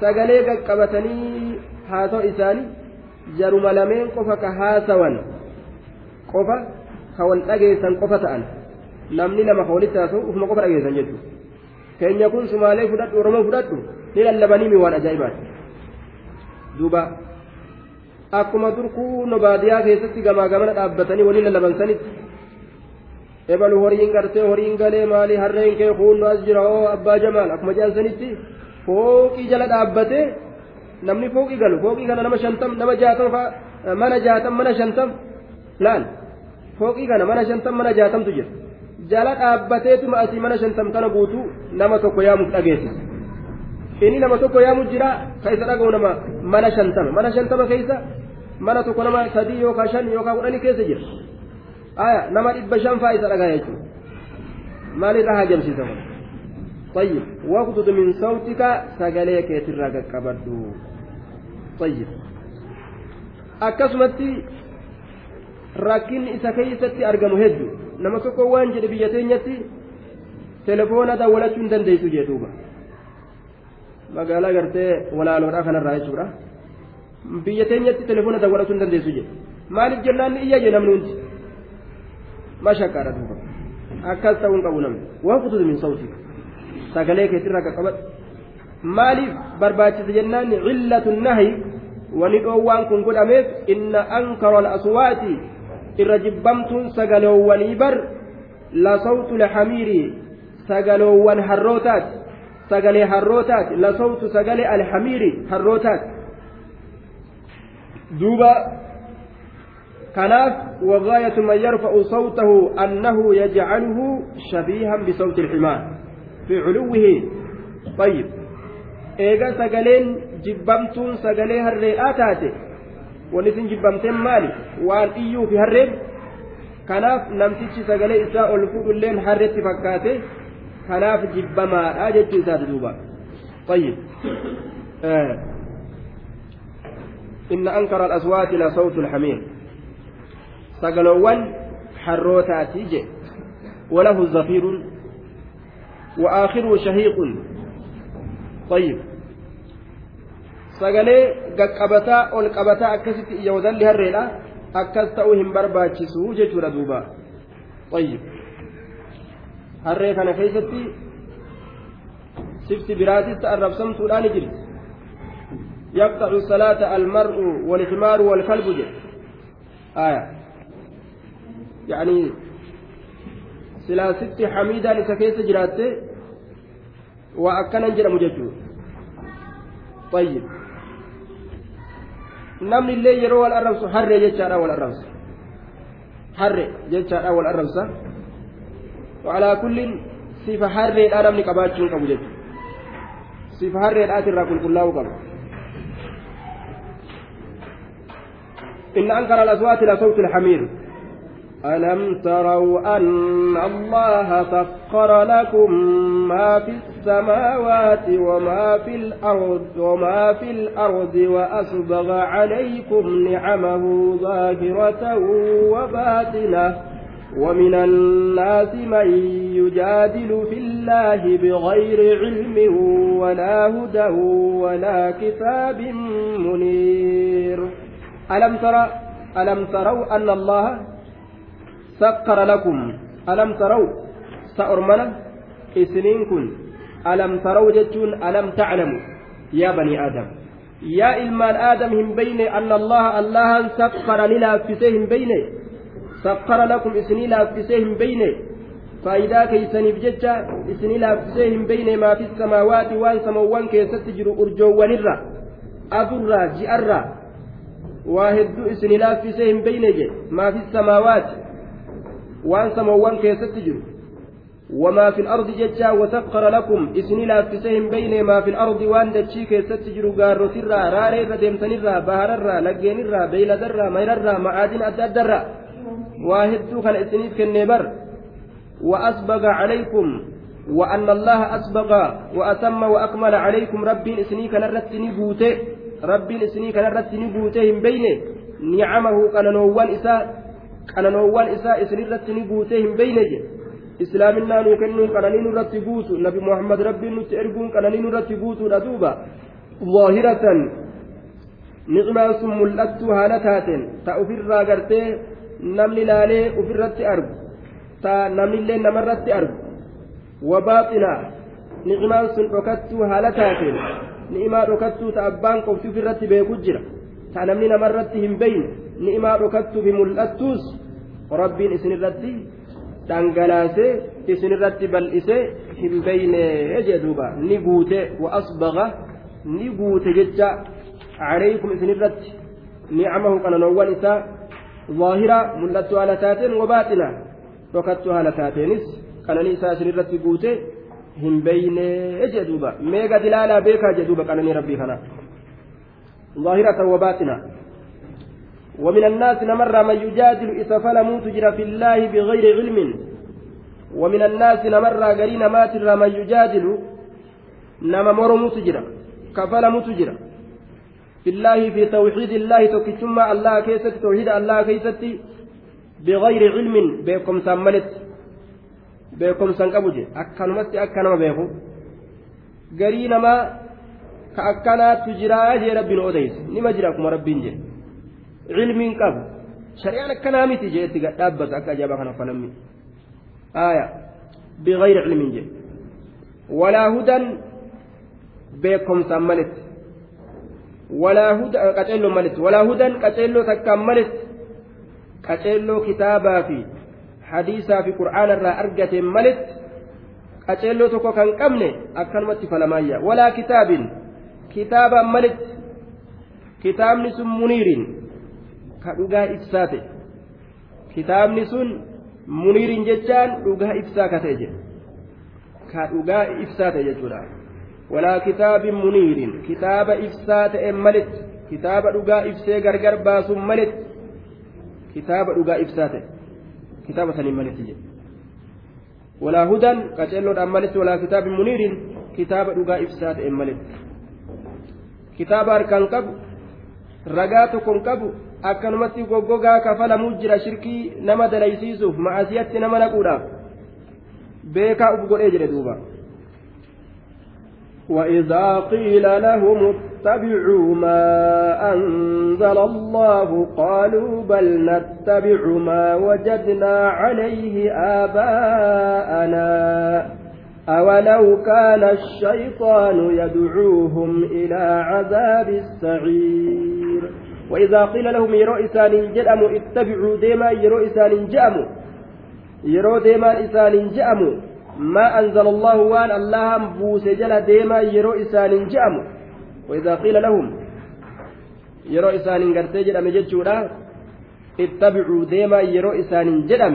sagalee qaqqabatanii haasa'u isaanii jaruma lameen qofa ka haasawan qofa ka wal dhageessan qofa ta'an. Namni lama ka walitti haasa'u ufuma qofa dhageessan jechuudha keenya kun sumaalee fudhadhu oromoo fudhadhu? Ni lallabanii waan ajaa'ibaati duuba. Akkuma durkuu no baadiyaa keessatti gamaa gamana dhaabbatanii waliin lallaban sanitti ebalu horiin gartee horiin galee maali? Harreen kee kuunnu as jira oo abbaa jamaal akkuma jedhan sanitti fooqii jala dhaabbatee namni fooqii galu fooqii kana nama shantam nama jaatam mana jaatam mana shantam laal fooqii kana mana shantam mana jaatamtu jira jala dhaabbateetuma asii mana shantam kana guutuu nama tokko yaamuuf dhageessisa inni nama tokko yaamu jira ka isa dhaga'u nama mana shantama mana shantama keessa mana tokko nama sadii yookaan shan yookaan kudhanii keessa jira aya nama dhibba shan faa isa dhagaa jechuudha maalirraa hajamsiisa kun طيب واغضض من صوتك سجلي كيترا قبدو طيب akkasumatti rakkinni isa keessatti argamu heddu nama tokko waan jedhe biyya teenyatti telefoona dawwalachuu hin dandeessu jee duuba. Magaalaa gartee walaaloodhaa kanarraa jechuudha. Biyya teenyatti telefoona dawwalachuu hin dandeessu jee. Maaliif jennaan ni iyya jee namni hundi? Mashakkaadha duuba. Akkas ta'uu hin qabu namni. Waan kututu min sawti. Sagalee keetirraa qaqqabadhu maaliif barbaachisa jennaan? Cillatu nahi wani dhoowwaan kun godhameef inna ankara al-aswaati irra jibbamtuun sagaloowwanii bar la sawtu lxamiiri sagaloowwan harrootaati sagalee harrootaati la sawtu sagalee alxamiiri harrootaati duuba kanaaf وغاية من يرفع صوته أنه يجعله شبيها بصوت الحمار في علوه طيب إيجا سجلين جبمتون سجلي هرئة تاتي ونسن جبمتين مالي وان إيو في هرئ kanaaf namtichi sagalee isaa ol fuudhulleen harretti fakkaate kanaaf jibbamaadha jechuu isaati duuba. طيب آه. إن أنكر الأصوات لصوت الحمير سقلوان حروتاتي جي وله زفير وآخره شهيق طيب sagalee gaqqabataa ol qabataa akkasitti iyyawadan liharreedha akkas ta'uu hin barbaachisu jechuudha duuba طيب harree kana keessatti sifti biraatis arrabsamtuudhaan jirti يقطع الصلاة المرء والحمار والكلب جد آية يعني سلا ست حميدة لسكيس جراته وأكنا جرم ججو طيب namni illee yeroo wal arrabsu harree jechaadha wal arrabsa harree jechaadha wal arrabsa waalaa kullin sifa harreedhaa namni qabaachuu hin qabu jechuudha sifa harreedhaati irraa qulqullaa'uu qaba إن أنكر الأصوات لصوت الحمير ألم تروا أن الله سخر لكم ما في السماوات وما في الأرض وما في الأرض وأسبغ عليكم نعمه ظاهرة وباطنة ومن الناس من يجادل في الله بغير علم ولا هدى ولا كتاب منير. ألم ترى ألم تروا أن الله سخر لكم ألم تروا سأرمنا إسنين كن ألم تروا جتون ألم تعلموا يا بني آدم يا إلمان آدم هم بين أن الله الله سخر لنا فسيهم بين سخر لكم إسني لا فسيهم بين فإذا كيسني بججة إسني لا فسيهم بين ما في السماوات وان سموان كيست جرو أرجو ونرى أذرى جئرى isin laaffisee hin beyne je maa fi samaawaati. Samawwan keessatti jiru وما في الأرض ججا وسخر لكم. إسني لا فسهم بين ما في الأرض وان دتشي كيست جرو. غارو ترى راري رديمتن الرا بهر الرا لقين الرا بيل درا مير الرا معادن أدى الدرا. واهدتو كان إسنيف كالنبر وأسبغ عليكم. وأن الله أسبغ. وأتم وأكمل عليكم. ربي إسني كان رتني بوته ربي إسني كان رتني بوته بين نعمه كان نوان إساء كان نوان إساء إسني رتني بوته بين islaaminaa nuu kennuun qananii nurratti guutu nabi muhammad rabbiin nutti erguun qananii nurratti guutuudha duuba zaahiratan ni'maan sun mul'attuu haala taateen ta ofirraa gartee namni laalee ofirratti argu ta namnillee namarratti argu wabaaxinaa ni'maan sun dhokattuu haala taateen ni'imaa dhokattuu ta abbaan qofti ofirratti beeku jira ta namni namarratti hin beyne ni'imaa dhokattuu fi mul'attuus rabbiin isinirratti dhangalaasee isinirratti bal'isee hin beyne jedhuuba ni guute wa asbaga ni guute jecha calaykum isinirratti nicamahu qananoowwan isaa ظاهرة ملت على تاتين وباطنة وكدت على تاتينس قناني isaa isinirratti guute hin beyne jedhuuba meega dilaalaa beekaa jedhuuba qananii rabbii kana ظاهرة وباطنة ومن الناس نمر من يجادل إذا فلموا تجرى في الله بغير علم. ومن الناس نمر قرين مات من يجادل نما في الله في توحيد الله تكتم الله كيست توحيد الله كيست بغير علم بكم سملت بكم سنقبج قرين ما كأكنا qabu shari'aan akkanaa miti jeetti dhaabbata akka ajaa'ibaa kana fanammi aaya bigayri cilmiin jedhe walaa hudan beekomsaan maletti walaa huda qaceelloo maletti walaa hudan qaceelloo takkaan maletti qaceelloo kitaabaa fi hadiisaa fi qur'aana irraa argateen maletti qaceelloo tokko kan qabne akkanumatti falamaayya walaa kitaabin kitaabaan maletti kitaabni sun muniiriin ka dhugaa ibsaa ta'e kitaabni sun muniiriin jechaan dhugaa ibsaa ka ta'e jedhe ka dhugaa ibsaa ta'e jechuudha walaa kitaabin muniiriin kitaaba ibsaa ta'e maletti kitaaba dhugaa ibsee gargar baasuun maletti kitaaba dhugaa ibsaa ta'e kitaaba sanii maletti jedhe walaa hudan qaceelloodhaan maletti walaa kitaabin muniiriin kitaaba dhugaa ibsaa ta'e maletti kitaaba harkaan qabu ragaa tokkoon qabu akkanumatti goggogaa kafalamuu jira shirkii nama dalaysiisuuf ma'asiyatti nama naquudhaaf beekaa uf godhee jedhe duuba وإذا قيل لهم اتبعوا ما أنزل الله قالوا بل نتبع ما وجدنا عليه آباءنا أولو كان الشيطان يدعوهم إلى عذاب السعير وإذا قيل لهم يرو إسان جأموا اتبعوا ديما يرو إسان جأموا يرو ديما إسان جأموا ما أنزل الله وان الله بوس جل ديما يرو إسان جأموا وإذا قيل لهم يرو إسان قرتي جدام جتشورا اتبعوا ديما يرو إسان جدام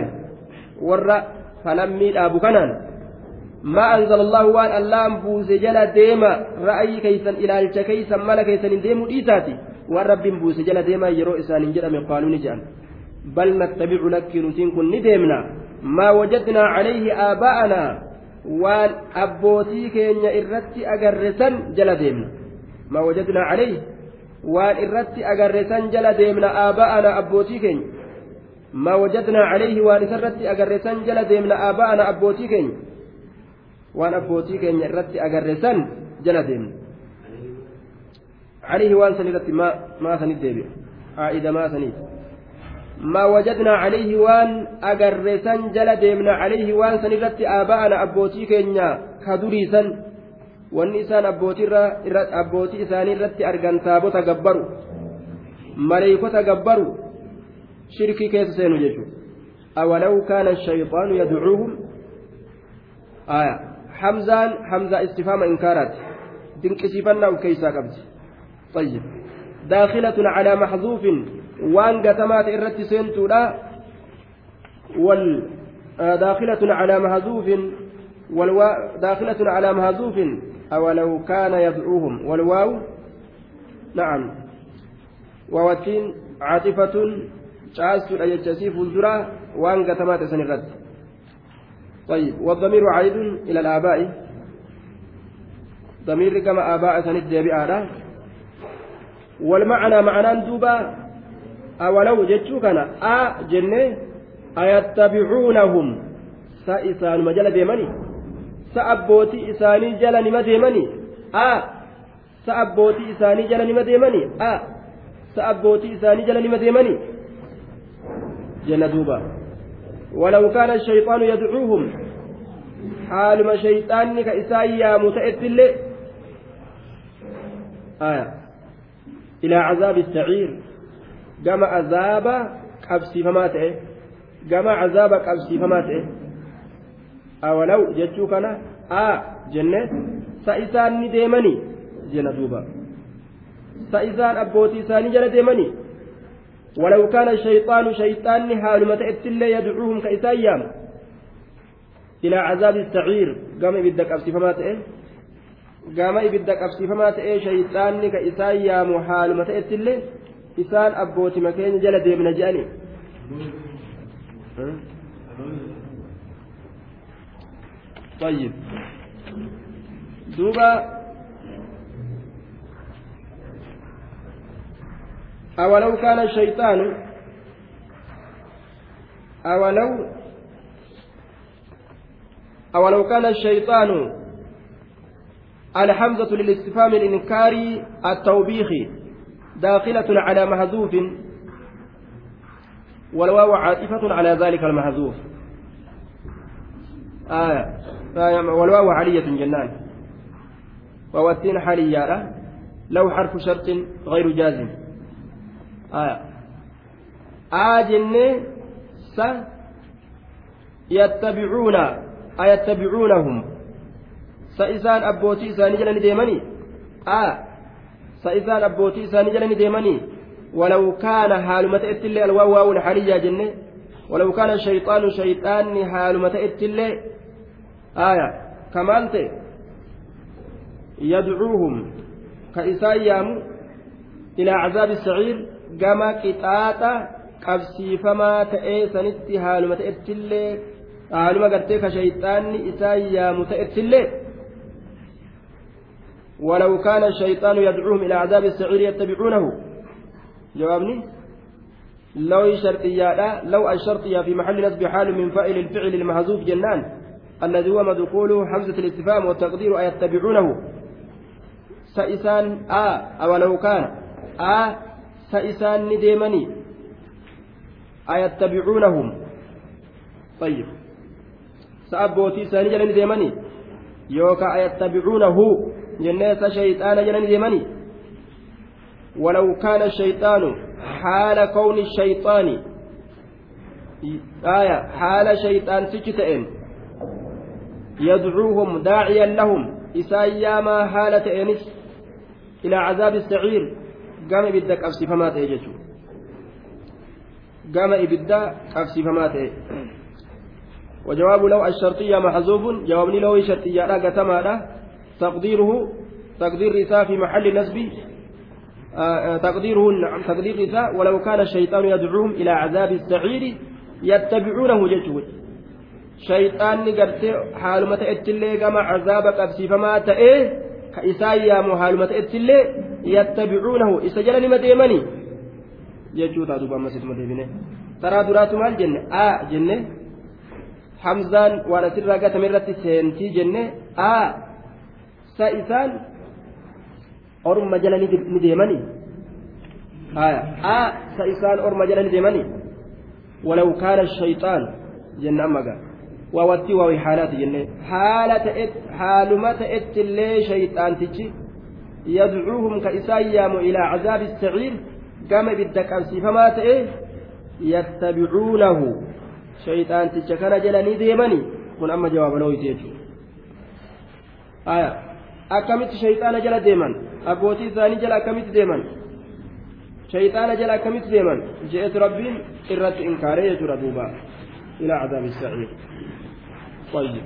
ورّا فلمي أبو كنان. ما أنزل الله وان الله بوس جل ديما رأي كيسا إلى الشكيسا ملك كيسا ديمو إيساتي waan rabbiin buuse jala deemaa yeroo isaaniin jedhame qaaluu ni jedhan bal nattabicu lakki nutiin kun ni deemna. Maa wajadnaa calayhi aabaa'anaa waan abbootii keenya irratti agarresan jala deemna. Maa wajadnaa calayhi? Waan irratti agarresan jala deemna aabaa'anaa abbootii keenya? Maa wajadnaa calayhi? Waan isarratti agarresan jala deemna aabaa'anaa abbootii keenya? Waan abbootii keenya irratti agarresan jala deemna عليه وان سنيرت ما ما سنيت ديبي عائدة ما سنيت ما وجدنا عليه وان أجرسن جل ديمنا عليه وان سنيرت آباءنا أبوتي كينيا كدريسا والنسان أبوتي را أبوتي إساني رت أرجان تابوتا جبروا ملائكة جبروا شركي كيس سينو جيشو أولو كان الشيطان يدعوهم. آية. حمزان حمزة استفهام إنكارات. دينكسيفنا وكيسا قبض طيب. داخلة على محذوف وان قتمات إرت سنتولا وال آه، داخلة على محذوف والوا داخلة على محذوف أولو كان يدعوهم. والواو؟ نعم. ووتين عاطفة jechasii fuuldura waan gatamaa ta'e san irratti طيب. والضمير عائد إلى الآباء. ضمير كما آباء سند ديبئة والمعنى معنى دوبا. أولو جتشو آ جنة أيتبعونهم. سإسان مجال ديماني سأبوتي إساني جل نما ديماني آ سأبوتي إساني جل نما ديماني آ سأبوتي إساني جل نما ديماني جل دوبا. ولو كان الشيطان يدعوهم حالما شيطان كإسايا متأت اللي آية. إلى عذاب السعير. كما عذاب قبسي فما تئه كما عذاب قبسي فما تئه أولو جتشو كان؟ آه جنة. سإسان ديمني جنة دوبا. سإسان أبوتي ساني جنة ديمني. ولو كان الشيطان شيطان حالما تأتي يدعوهم كإسايام. إلى عذاب السعير. قام بدك أبسفما تأه قام بدك أبسفما تأه شيطان كإسايام حالما تأتي إسان أبوتي مكين جلد من جاني طيب دوبا أولو كان الشيطان أولو أولو كان الحمزة للاستفهام الإنكاري التوبيخي داخلة على محذوف والواو عاطفة على ذلك المحذوف آية. والواو علية جنان. ووتين حاليا لو حرف شرط غير جازم. aa jennee sa yattabicuuna ayattabicuunahum sa isaan abbootii isaanii jala ni deemanii aa sa isaan abbootii isaanii jala ni deemanii ولو كان حال متى اتلي الواو واو الحالية جنة ولو كان الشيطان شيطان حال متى اتلي آية كمان يدعوهم كإسايام إلى عذاب السعير gama qixaaxa qabsiifamaa ta'ee sanitti haaluma ta'ettillee haaluma gartee ka shayxaanni isaa yaamu ta'ettillee ولو كان الشيطان يدعوهم إلى عذاب السعير يتبعونه. جوابني؟ لو شرطيا لو الشرطية في محل نسب حال من فائل الفعل المحذوف جنان الذي هو مدخول حمزة الاستفهام والتقدير أيتبعونه. سئسان آ أو لو كان آ ni deemanii ayattabicuunahum طيب. سأبوتي سأني جلني ديماني يوكا أيتبعونه. جنة شيطان جلني ديماني. ولو كان الشيطان حال كون الشيطان آية حال شيطان تجتئن يدعوهم داعيا لهم إساياما حالة إنس إلى عذاب السعير gama ibidda qabsiifamaa ta'e jechuudha gama ibidda qabsiifamaa ta'e وجواب لو الشرطية محذوف جواب لو الشرطية لا قتما تقديره تقدير رثاء في محل نسب تقديره نعم تقدير رثاء ولو كان الشيطان يدعوهم إلى عذاب السعير يتبعونه ججود شيطان قرت حال متى اتلي كما عذاب قبسي فما تأيه كإسايا محال متى اتلي isa jala nima deemanii jechuu taatu ammasituma deebine taraa duraatu maal jenne a jenne hamzaan waan asirraa gatame irratti seentii jenne a jala ni deemanii a sa isaan orma jala ni deemanii ولو كان الشيطان جنة أمجا ووتي ووي حالات جنة. حالة إت حالمة إت اللي شيطان تجي يدعوهم كإسايام إلى عذاب السعير. كما بدك أنسيفما تئه يتبعونه. شيطان تشكنا جلني ديمني كن أما جواب لو يتيجو آية. Akkamitti shayxaana jala deeman abbootii isaanii jala akkamitti deeman شيطان جل كمت ديما جئت ربين إرت إنكارية ردوبا إلى عذاب السعير طيب